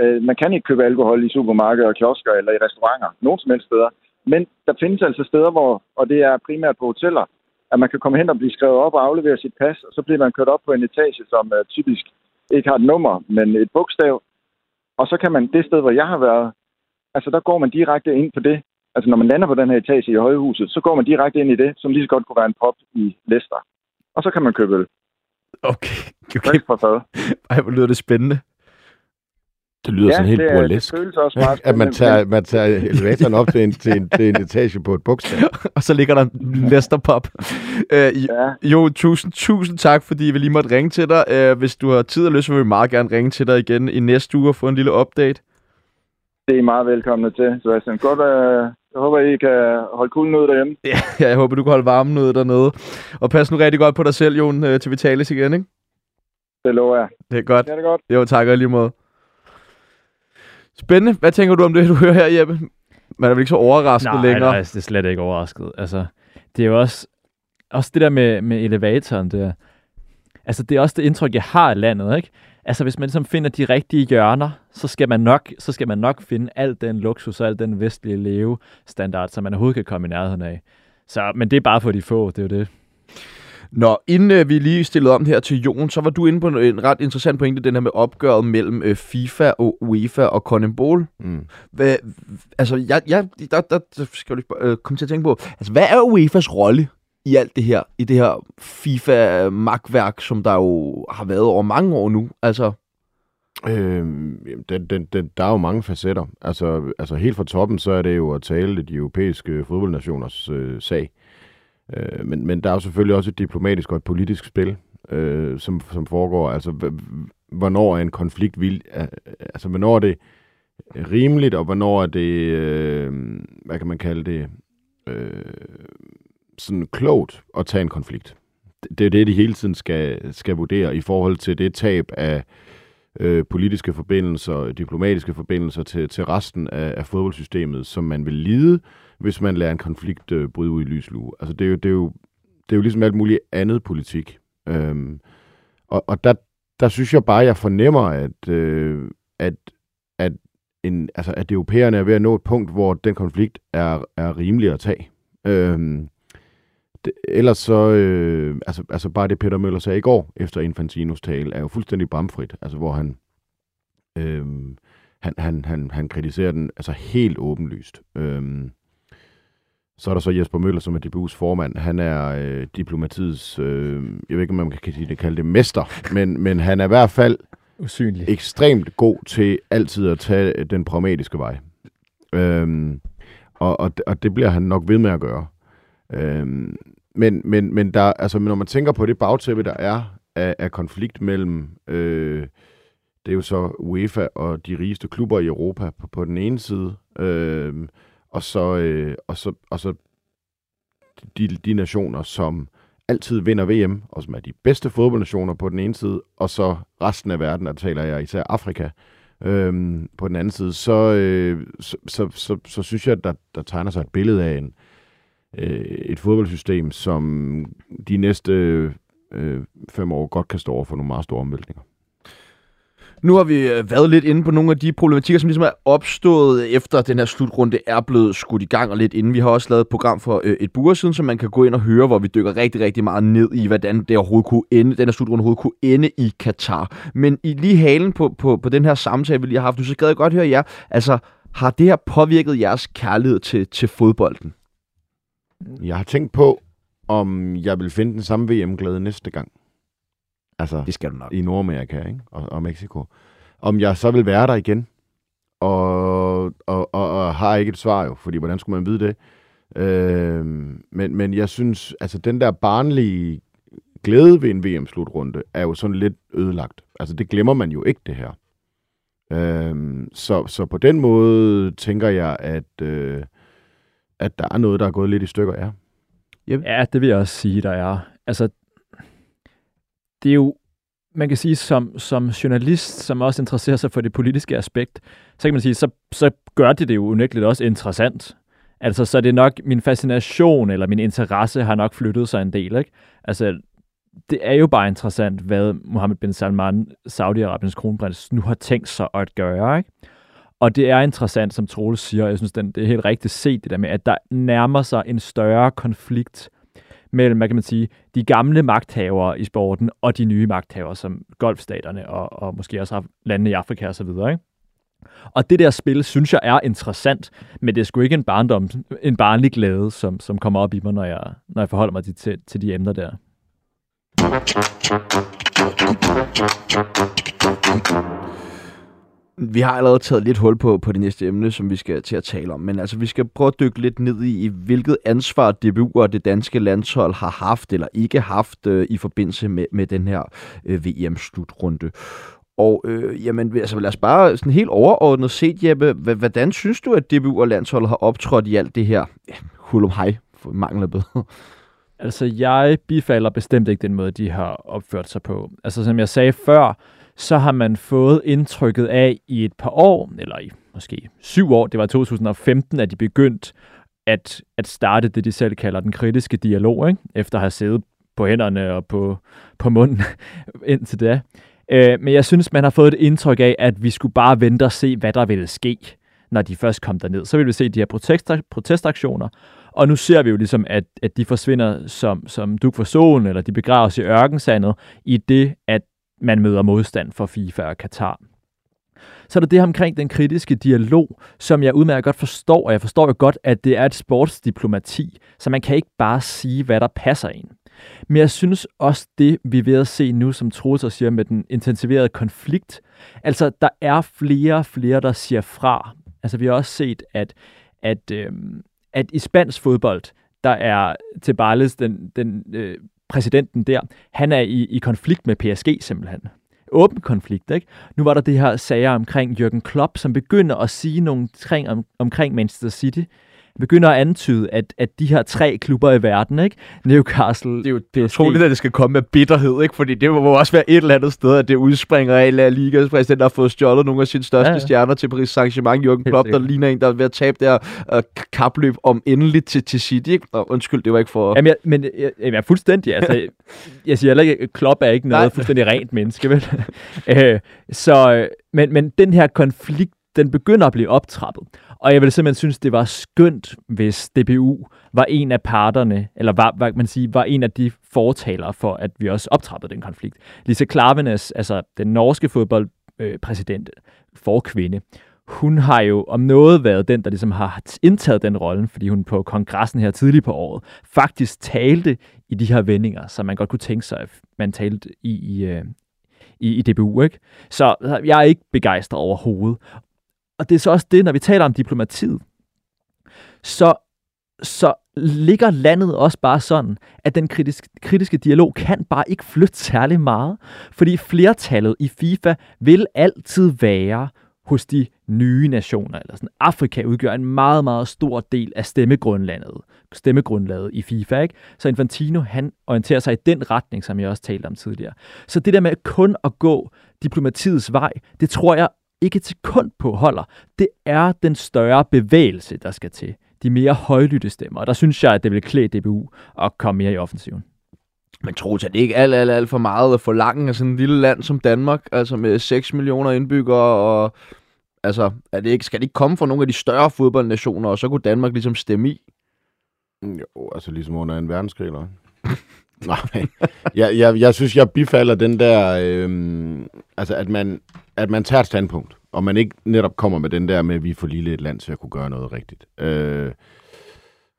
Øh, man kan ikke købe alkohol i supermarkeder og kiosker eller i restauranter, nogen som helst steder. Men der findes altså steder, hvor, og det er primært på hoteller, at man kan komme hen og blive skrevet op og aflevere sit pas, og så bliver man kørt op på en etage, som øh, typisk ikke har et nummer, men et bogstav. Og så kan man, det sted, hvor jeg har været, Altså, der går man direkte ind på det. Altså, når man lander på den her etage i højhuset, så går man direkte ind i det, som lige så godt kunne være en pop i Leicester. Og så kan man købe øl. Okay. okay. Ej, hvor lyder det spændende. Det lyder ja, sådan helt burlesk. Det også meget at man tager, man tager elevatoren op til en, til, en, til en etage på et bogstav. og så ligger der en Leicester Pop. Uh, ja. Jo, tusind, tusind tak, fordi vi lige måtte ringe til dig. Uh, hvis du har tid og lyst, så vil vi meget gerne ringe til dig igen i næste uge og få en lille update. Det er I meget velkomne til, Sebastian. Godt, uh, jeg håber, I kan holde kulden ud derhjemme. Ja, jeg håber, du kan holde varmen ud dernede. Og pas nu rigtig godt på dig selv, Jon, øh, til vi tales igen, ikke? Det lover jeg. Det er godt. Ja, det er godt. Jo, tak og lige måde. Spændende. Hvad tænker du om det, du hører her, Jeppe? Man er vel ikke så overrasket nej, længere? Nej, det er slet ikke overrasket. Altså, det er jo også, også det der med, med elevatoren der. Altså, det er også det indtryk, jeg har af landet, ikke? Altså, hvis man ligesom finder de rigtige hjørner, så skal man nok, så skal man nok finde al den luksus og al den vestlige levestandard, som man overhovedet kan komme i nærheden af. Så, men det er bare for de få, det er jo det. Nå, inden øh, vi lige stillede om her til Jon, så var du inde på en, en ret interessant pointe, den her med opgøret mellem øh, FIFA og UEFA og CONMEBOL. Mm. Hvad, altså, jeg, jeg, der, der, der skal du øh, komme til at tænke på, altså, hvad er UEFA's rolle i alt det her, i det her FIFA-magtværk, som der jo har været over mange år nu? Altså, Øhm, den, den, den, der er jo mange facetter. Altså, altså helt fra toppen, så er det jo at tale de europæiske fodboldnationers øh, sag. Øh, men, men der er jo selvfølgelig også et diplomatisk og et politisk spil, øh, som, som foregår. Altså, hvornår er en konflikt vild? Altså, hvornår er det rimeligt, og hvornår er det, øh, hvad kan man kalde det, øh, sådan klogt at tage en konflikt. Det er det, de hele tiden skal, skal vurdere i forhold til det tab af øh, politiske forbindelser, diplomatiske forbindelser til, til resten af, af fodboldsystemet, som man vil lide, hvis man lader en konflikt øh, bryde ud i lyslue. Altså det er jo, det er jo, det er jo ligesom alt muligt andet politik. Øhm, og og der, der synes jeg bare, jeg fornemmer, at, øh, at, at, en, altså, at europæerne er ved at nå et punkt, hvor den konflikt er, er rimelig at tage. Øhm, det, ellers så, øh, altså, altså bare det Peter Møller sagde i går, efter Infantinos tale, er jo fuldstændig bramfrit, altså hvor han, øh, han, han, han, han kritiserer den altså helt åbenlyst. Øh, så er der så Jesper Møller, som er DBU's formand. Han er øh, diplomatiets, øh, jeg ved ikke, om man kan kalde det, mester, men, men han er i hvert fald Usynlig. ekstremt god til altid at tage den pragmatiske vej. Øhm, og, og, og det bliver han nok ved med at gøre. Øhm, men, men, men der, altså, når man tænker på det bagtæppe, der er af, af konflikt mellem, øh, det er jo så UEFA og de rigeste klubber i Europa på, på den ene side, øh, og så, øh, og så, og så de, de nationer, som altid vinder VM, og som er de bedste fodboldnationer på den ene side, og så resten af verden, der taler jeg især Afrika, øhm, på den anden side, så, øh, så, så, så, så synes jeg, at der, der tegner sig et billede af en, øh, Øh, et fodboldsystem, som de næste øh, fem år godt kan stå over for nogle meget store omvæltninger. Nu har vi øh, været lidt inde på nogle af de problematikker, som ligesom er opstået efter den her slutrunde er blevet skudt i gang og lidt inden. Vi har også lavet et program for øh, et par siden, som man kan gå ind og høre, hvor vi dykker rigtig, rigtig meget ned i, hvordan det overhovedet kunne ende, den her slutrunde overhovedet kunne ende i Katar. Men i lige halen på, på, på den her samtale, vi lige har haft, nu, så gad jeg godt høre jer, altså har det her påvirket jeres kærlighed til, til fodbolden? Jeg har tænkt på, om jeg vil finde den samme VM-glæde næste gang. Altså, Det skal du nok. i Nordamerika ikke? Og, og Mexico. Om jeg så vil være der igen, og, og, og, og har ikke et svar jo, fordi hvordan skulle man vide det? Øh, men, men jeg synes, altså den der barnlige glæde ved en VM-slutrunde er jo sådan lidt ødelagt. Altså det glemmer man jo ikke, det her. Øh, så, så på den måde tænker jeg, at, øh, at der er noget, der er gået lidt i stykker, ja. Ja, det vil jeg også sige, der er. Altså, det er jo, man kan sige, som, som journalist, som også interesserer sig for det politiske aspekt, så kan man sige, så, så gør det det jo unægteligt også interessant. Altså, så er det nok min fascination eller min interesse har nok flyttet sig en del, ikke? Altså, det er jo bare interessant, hvad Mohammed bin Salman, Saudi-Arabiens kronprins, nu har tænkt sig at gøre, ikke? Og det er interessant, som Troel siger, og jeg synes, den, det er helt rigtigt set, det der med, at der nærmer sig en større konflikt mellem, hvad kan man sige, de gamle magthavere i sporten og de nye magthavere, som golfstaterne og, og måske også landene i Afrika og så videre, ikke? Og det der spil, synes jeg er interessant, men det er sgu ikke en barndom, en barnlig glæde, som, som kommer op i mig, når jeg, når jeg forholder mig til, til, til de emner der. Vi har allerede taget lidt hul på, på det næste emne, som vi skal til at tale om. Men altså, vi skal prøve at dykke lidt ned i, i hvilket ansvar DBU og det danske landshold har haft eller ikke haft øh, i forbindelse med, med den her øh, VM-slutrunde. Og øh, jamen, altså, lad os bare sådan helt overordnet set, Jeppe, h- hvordan synes du, at DBU og landsholdet har optrådt i alt det her ja, hulum hej, for mangler bedre? Altså, jeg bifalder bestemt ikke den måde, de har opført sig på. Altså, som jeg sagde før, så har man fået indtrykket af i et par år, eller i måske syv år, det var i 2015, at de begyndte at, at starte det, de selv kalder den kritiske dialog, ikke? efter at have siddet på hænderne og på, på munden indtil det. Øh, men jeg synes, man har fået et indtryk af, at vi skulle bare vente og se, hvad der ville ske, når de først kom derned. Så ville vi se de her protest, protestaktioner, og nu ser vi jo ligesom, at, at de forsvinder som, som duk for solen, eller de begraves i ørkensandet, i det, at man møder modstand for FIFA og Katar. Så er der det omkring den kritiske dialog, som jeg udmærket godt forstår, og jeg forstår jo godt, at det er et sportsdiplomati, så man kan ikke bare sige, hvad der passer ind. Men jeg synes også det, vi er ved at se nu, som Troels siger, med den intensiverede konflikt. Altså, der er flere og flere, der siger fra. Altså, vi har også set, at, at, øh, at i spansk fodbold, der er Tebales, den, den øh, præsidenten der, han er i, i konflikt med PSG simpelthen åben konflikt. Ikke? Nu var der det her sager omkring Jürgen Klopp, som begynder at sige nogle ting om, omkring Manchester City, begynder at antyde, at, at de her tre klubber i verden, ikke? Newcastle, Det er jo PSG. utroligt, at det skal komme med bitterhed, ikke? Fordi det må også være et eller andet sted, at det udspringer af La Ligas præsident, der har fået stjålet nogle af sine største ja, ja. stjerner til Paris Saint-Germain. Jürgen Klopp, der ligner en, der er ved at tabe der uh, kapløb om endeligt til, til City, ikke? Og undskyld, det var ikke for... Jamen, jeg, men jeg, jeg er fuldstændig, altså, jeg siger heller ikke, at Klopp er ikke noget Nej. fuldstændig rent menneske, vel? uh, så, men, men den her konflikt, den begynder at blive optrappet. Og jeg vil simpelthen synes, det var skønt, hvis DBU var en af parterne, eller var, hvad man sige, var en af de fortalere for, at vi også optrappede den konflikt. Lise Klavenes, altså den norske fodboldpræsident øh, for kvinde, hun har jo om noget været den, der ligesom har indtaget den rolle, fordi hun på kongressen her tidligt på året faktisk talte i de her vendinger, som man godt kunne tænke sig, at man talte i, i, øh, i, i DBU. Ikke? Så jeg er ikke begejstret overhovedet. Og det er så også det, når vi taler om diplomatiet, så, så ligger landet også bare sådan, at den kritiske, kritiske dialog kan bare ikke flytte særlig meget, fordi flertallet i FIFA vil altid være hos de nye nationer. Eller sådan. Afrika udgør en meget, meget stor del af stemmegrundlaget, stemmegrundlaget i FIFA. Ikke? Så Infantino han orienterer sig i den retning, som jeg også talte om tidligere. Så det der med kun at gå diplomatiets vej, det tror jeg ikke til kund på holder. Det er den større bevægelse, der skal til. De mere højlytte stemmer. Og der synes jeg, at det vil klæde DBU at komme mere i offensiven. Men tror at det ikke alt, alt, alt for meget at forlange af sådan et lille land som Danmark, altså med 6 millioner indbyggere, og altså, er det ikke, skal det ikke komme fra nogle af de større fodboldnationer, og så kunne Danmark ligesom stemme i? Jo, altså ligesom under en verdenskrig, eller Nej, jeg, jeg, jeg synes, jeg bifalder den der, øhm, altså at man, at man tager et standpunkt, og man ikke netop kommer med den der med, at vi er for lille et land til at kunne gøre noget rigtigt. Øh,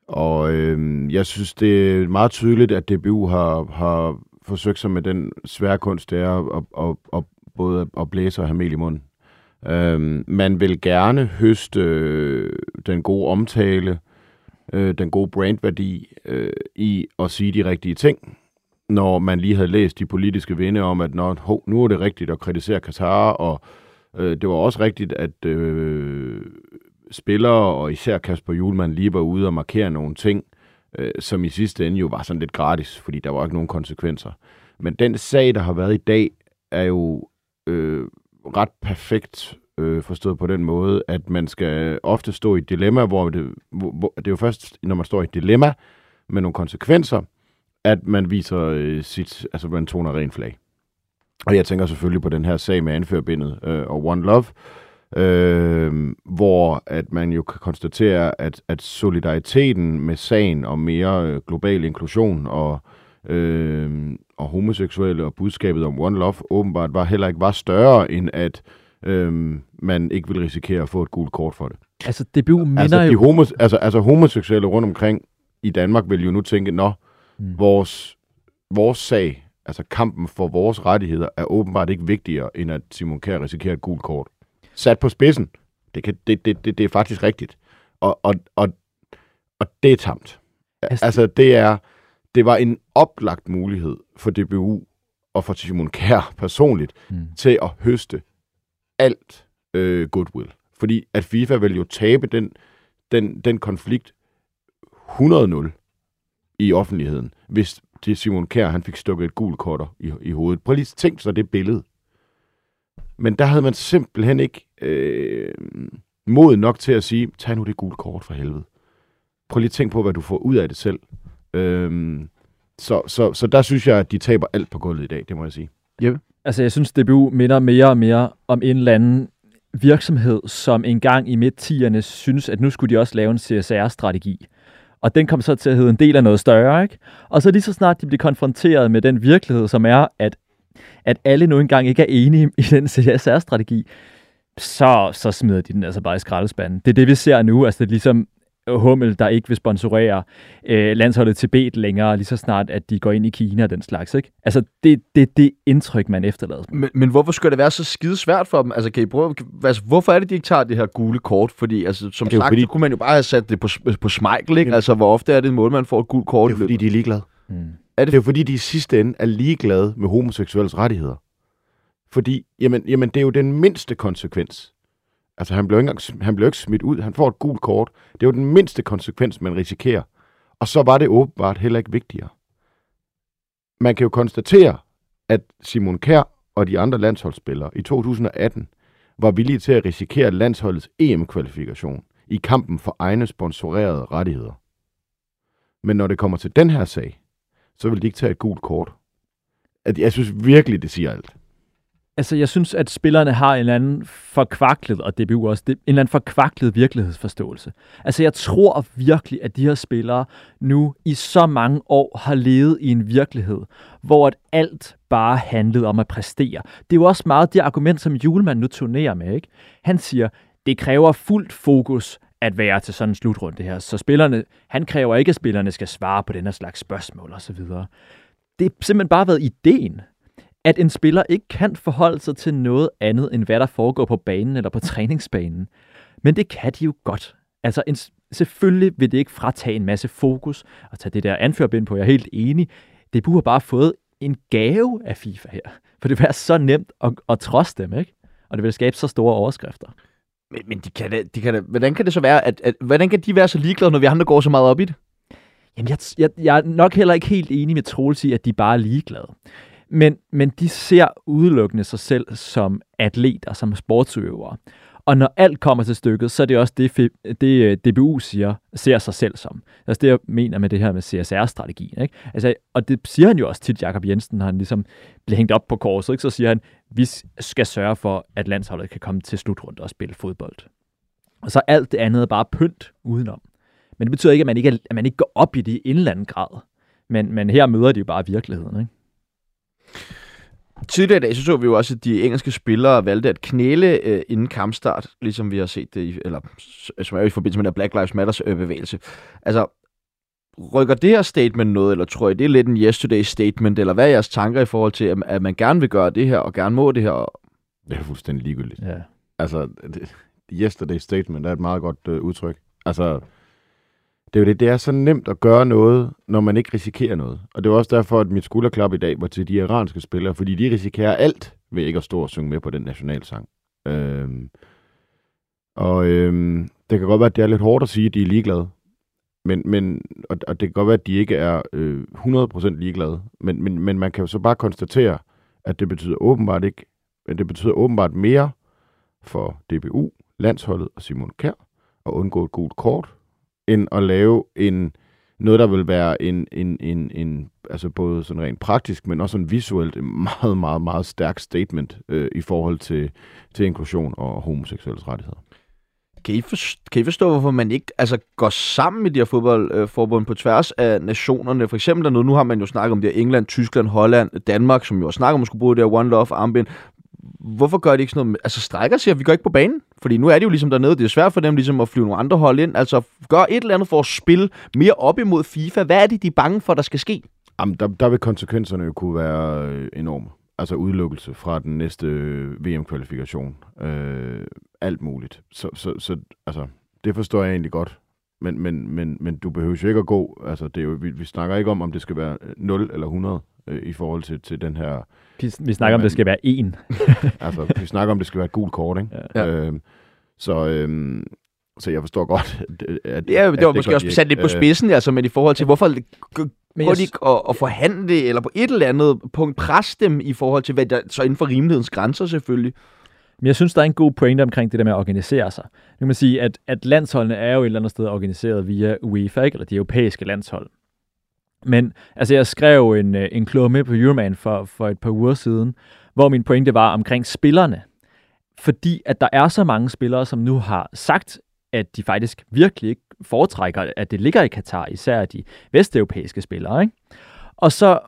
og øh, jeg synes, det er meget tydeligt, at DBU har, har forsøgt sig med den svære kunst, det er at, at, at, både at blæse og have mel i munden. Øh, man vil gerne høste øh, den gode omtale, øh, den gode brandværdi øh, i at sige de rigtige ting, når man lige havde læst de politiske vinde om, at når, ho, nu er det rigtigt at kritisere Katar, og øh, det var også rigtigt, at øh, spillere, og især Kasper Julemand, lige var ude og markere nogle ting, øh, som i sidste ende jo var sådan lidt gratis, fordi der var ikke nogen konsekvenser. Men den sag, der har været i dag, er jo øh, ret perfekt øh, forstået på den måde, at man skal ofte stå i et dilemma, hvor det, hvor, hvor, det er jo først, når man står i et dilemma med nogle konsekvenser, at man viser øh, sit, altså man toner ren flag. Og jeg tænker selvfølgelig på den her sag med anførbindet øh, og One Love, øh, hvor at man jo kan konstatere, at, at solidariteten med sagen om mere øh, global inklusion og, øh, og homoseksuelle og budskabet om One Love åbenbart var heller ikke var større, end at øh, man ikke vil risikere at få et gult kort for det. Altså DBU minder altså, de. Homo, altså, altså homoseksuelle rundt omkring i Danmark vil jo nu tænke, nå, mm. vores, vores sag, altså kampen for vores rettigheder, er åbenbart ikke vigtigere, end at Simon Kjær risikerer et gult kort. Sat på spidsen. Det, kan, det, det, det, det er faktisk rigtigt. Og, og, og, og det er tamt. Altså, altså det er, det var en oplagt mulighed for DBU og for Simon Kjær personligt mm. til at høste alt øh, goodwill. Fordi at FIFA vil jo tabe den, den, den konflikt 100-0 i offentligheden, hvis det Simon Kær, han fik stukket et gult kort i, i hovedet. Prøv lige at tænke så det billede. Men der havde man simpelthen ikke øh, mod nok til at sige, tag nu det gule kort for helvede. Prøv lige at tænke på, hvad du får ud af det selv. Øh, Så, så, så der synes jeg, at de taber alt på gulvet i dag, det må jeg sige. Jeppe? Altså, jeg synes, DBU minder mere og mere om en eller anden virksomhed, som engang i midt-10'erne synes, at nu skulle de også lave en CSR-strategi. Og den kom så til at hedde en del af noget større, ikke? Og så lige så snart de blev konfronteret med den virkelighed, som er, at, at alle nu engang ikke er enige i den CSR-strategi, så, så smider de den altså bare i skraldespanden. Det er det, vi ser nu. Altså, det er ligesom Hummel, der ikke vil sponsorere øh, landsholdet Tibet længere, lige så snart, at de går ind i Kina og den slags. Ikke? Altså, det er det, det indtryk, man efterlader. Men, men hvorfor skulle det være så skide svært for dem? Altså, kan I prøve, altså, hvorfor er det, de ikke tager det her gule kort? Fordi, altså, som Det er sagt, fordi- så kunne man jo bare have sat det på, på Schmeichel, ikke? Altså, hvor ofte er det en mål, man får et gult kort? Det er fordi, de er ligeglade. Mm. Er Det er jo fordi, de i sidste ende er ligeglade med homoseksuelles rettigheder. Fordi, jamen, jamen det er jo den mindste konsekvens. Altså, han blev, ikke engang, han blev ikke smidt ud. Han får et gult kort. Det er jo den mindste konsekvens, man risikerer. Og så var det åbenbart heller ikke vigtigere. Man kan jo konstatere, at Simon Kær og de andre landsholdsspillere i 2018 var villige til at risikere landsholdets EM-kvalifikation i kampen for egne sponsorerede rettigheder. Men når det kommer til den her sag, så vil de ikke tage et gult kort. At jeg synes virkelig, det siger alt. Altså, jeg synes, at spillerne har en eller anden forkvaklet, og DBU også, en eller anden forkvaklet virkelighedsforståelse. Altså, jeg tror virkelig, at de her spillere nu i så mange år har levet i en virkelighed, hvor at alt bare handlede om at præstere. Det er jo også meget det argument, som Julemand nu turnerer med, ikke? Han siger, det kræver fuldt fokus at være til sådan en slutrunde her. Så spillerne, han kræver ikke, at spillerne skal svare på den her slags spørgsmål osv. Det er simpelthen bare været ideen at en spiller ikke kan forholde sig til noget andet, end hvad der foregår på banen eller på træningsbanen. Men det kan de jo godt. Altså, en, selvfølgelig vil det ikke fratage en masse fokus og tage det der anførbind på. Jeg er helt enig. Det har bare fået en gave af FIFA her. For det vil være så nemt at, at trodse dem, ikke? Og det vil skabe så store overskrifter. Men, men de kan da, de kan da, hvordan kan det så være, at, at, hvordan kan de være så ligeglade, når vi andre går så meget op i det? Jamen, jeg, jeg, jeg er nok heller ikke helt enig med Troels i, at de bare er ligeglade. Men, men de ser udelukkende sig selv som atleter, som sportsøvere. Og når alt kommer til stykket, så er det også det, det øh, DBU siger, ser sig selv som. Det er også det, jeg mener med det her med CSR-strategien. Ikke? Altså, og det siger han jo også til Jakob Jensen, når han ligesom bliver hængt op på korset. Ikke? Så siger han, vi skal sørge for, at landsholdet kan komme til slutrunde og spille fodbold. Og så alt det andet er bare pynt udenom. Men det betyder ikke, at man ikke, er, at man ikke går op i det i en eller anden grad. Men, men her møder de jo bare virkeligheden. Ikke? Tidligere i dag, så så vi jo også, at de engelske spillere valgte at knæle øh, inden kampstart, ligesom vi har set det, i, eller som er i forbindelse med den Black Lives Matters øh, bevægelse. Altså, rykker det her statement noget, eller tror I, det er lidt en yesterday statement, eller hvad er jeres tanker i forhold til, at, at man gerne vil gøre det her, og gerne må det her? Det er fuldstændig ligegyldigt. Ja. Altså, det, yesterday statement er et meget godt øh, udtryk. Altså, det er jo det, det er så nemt at gøre noget, når man ikke risikerer noget. Og det var også derfor, at mit skulderklap i dag var til de iranske spillere, fordi de risikerer alt ved ikke at stå og synge med på den nationalsang. Øhm, og øhm, det kan godt være, at det er lidt hårdt at sige, at de er ligeglade. Men, men, og, og det kan godt være, at de ikke er øh, 100% ligeglade. Men, men, men man kan jo så bare konstatere, at det betyder åbenbart ikke, men det betyder åbenbart mere for DBU, landsholdet og Simon Kær at undgå et gult kort, end at lave en noget, der vil være en, en, en, en altså både sådan rent praktisk, men også sådan visuelt en meget, meget, meget stærk statement øh, i forhold til, til inklusion og homoseksuelles rettigheder. Kan I, forstå, kan I forstå, hvorfor man ikke altså, går sammen med de her fodboldforbund øh, på tværs af nationerne? For eksempel dernede, nu har man jo snakket om det her England, Tyskland, Holland, Danmark, som jo har snakket om at skulle bruge det her One Love armbind. Hvorfor gør de ikke sådan noget? med- Altså strækker sig, vi går ikke på banen? Fordi nu er det jo ligesom dernede, det er svært for dem ligesom at flyve nogle andre hold ind. Altså gør et eller andet for at spille mere op imod FIFA. Hvad er det, de er bange for, der skal ske? Jamen, der, der vil konsekvenserne jo kunne være øh, enorme. Altså udelukkelse fra den næste øh, VM-kvalifikation. Øh, alt muligt. Så, så, så altså, det forstår jeg egentlig godt. Men, men, men, men du behøver jo ikke at gå. Altså, det er jo, vi, vi snakker ikke om, om det skal være øh, 0 eller 100 øh, i forhold til, til den her... Vi, vi snakker om, det skal være en. Altså, vi snakker om, det skal være et gult kort, ikke? Ja. Øh, så, øh, så jeg forstår godt, at, at Det, er, at det var gør måske de også sat lidt på Øh, spidsen, altså, men i forhold til, hvorfor Men de ikke at, at forhandle, eller på et eller andet punkt presse dem i forhold til, hvad der så inden for rimelighedens grænser selvfølgelig. Men jeg synes, der er en god pointe omkring det der med at organisere sig. Nu kan man sige, at, at landsholdene er jo et eller andet sted organiseret via UEFA, ikke? eller de europæiske landshold. Men altså, jeg skrev en, øh, en klumme på Euroman for, for et par uger siden, hvor min pointe var omkring spillerne. Fordi at der er så mange spillere, som nu har sagt, at de faktisk virkelig ikke foretrækker, at det ligger i Katar, især de vesteuropæiske spillere. Ikke? Og så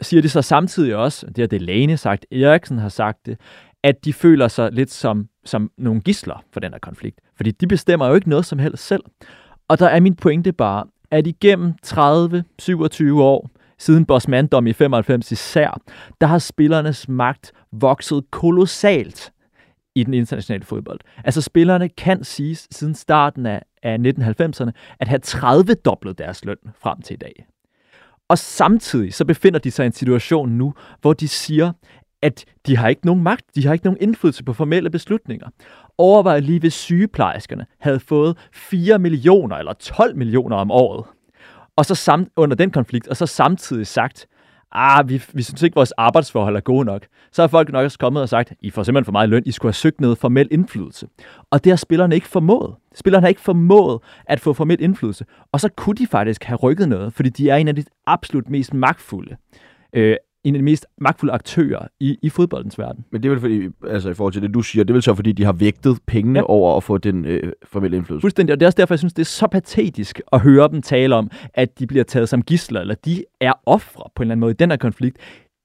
siger de så samtidig også, det har Delaney sagt, Eriksen har sagt det, at de føler sig lidt som, som nogle gisler for den her konflikt. Fordi de bestemmer jo ikke noget som helst selv. Og der er min pointe bare, at igennem 30-27 år, siden Bosmandom i 95 især, der har spillernes magt vokset kolossalt i den internationale fodbold. Altså spillerne kan sige siden starten af, af 1990'erne at have 30-doblet deres løn frem til i dag. Og samtidig så befinder de sig i en situation nu, hvor de siger, at de har ikke nogen magt, de har ikke nogen indflydelse på formelle beslutninger. Overvej lige, hvis sygeplejerskerne havde fået 4 millioner eller 12 millioner om året, og så samt, under den konflikt, og så samtidig sagt, ah, vi, vi synes ikke, vores arbejdsforhold er gode nok. Så har folk nok også kommet og sagt, I får simpelthen for meget løn, I skulle have søgt noget formel indflydelse. Og det har spillerne ikke formået. Spillerne har ikke formået at få formel indflydelse. Og så kunne de faktisk have rykket noget, fordi de er en af de absolut mest magtfulde øh, en af de mest magtfulde aktører i, i fodboldens verden. Men det er vel fordi, altså i forhold til det, du siger, det er vel så fordi, de har vægtet pengene ja. over at få den øh, formelle indflydelse. Fuldstændig, og det er også derfor, jeg synes, det er så patetisk at høre dem tale om, at de bliver taget som gisler, eller de er ofre på en eller anden måde i den her konflikt.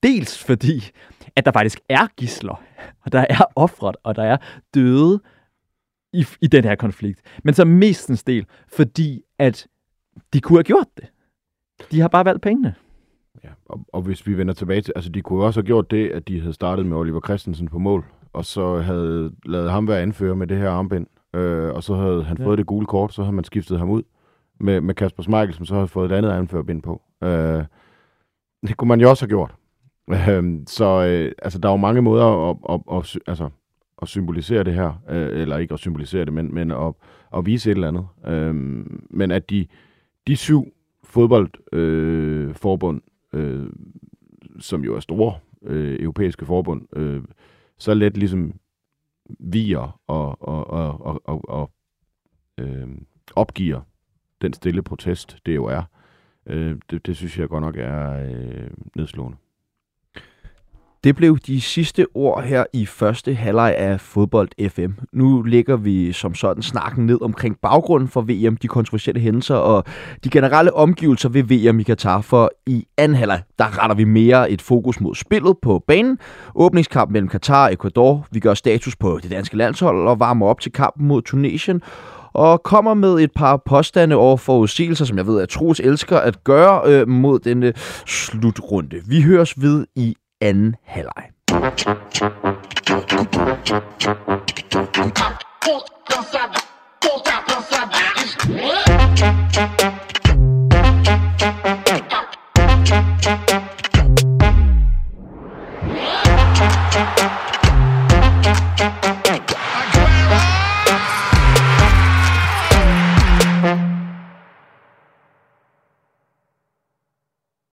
Dels fordi, at der faktisk er gisler, og der er ofret, og der er døde i, i den her konflikt. Men så mestens del, fordi at de kunne have gjort det. De har bare valgt pengene. Ja, og, og hvis vi vender tilbage til, altså de kunne også have gjort det, at de havde startet med Oliver Christensen på mål, og så havde lavet ham være anfører med det her armbind, øh, og så havde han ja. fået det gule kort, så havde man skiftet ham ud med, med Kasper Smeichel, som så havde fået et andet anførerbind på. Øh, det kunne man jo også have gjort. Øh, så øh, altså, der er jo mange måder at, at, at, altså, at symbolisere det her, øh, eller ikke at symbolisere det, men, men at, at vise et eller andet. Øh, men at de, de syv fodboldforbund, øh, øh, som jo er store øh, europæiske forbund, øh, så let ligesom viger og, og, og, og, og, og øh, opgiver den stille protest, det jo er. Øh, det, det synes jeg godt nok er øh, nedslående. Det blev de sidste ord her i første halvleg af Fodbold FM. Nu ligger vi som sådan snakken ned omkring baggrunden for VM, de kontroversielle hændelser og de generelle omgivelser ved VM i Katar. For i anden halvleg, der retter vi mere et fokus mod spillet på banen. Åbningskamp mellem Katar og Ecuador. Vi gør status på det danske landshold og varmer op til kampen mod Tunesien og kommer med et par påstande over forudsigelser, som jeg ved, at Troels elsker at gøre øh, mod denne slutrunde. Vi høres ved i anden halvleg. Pull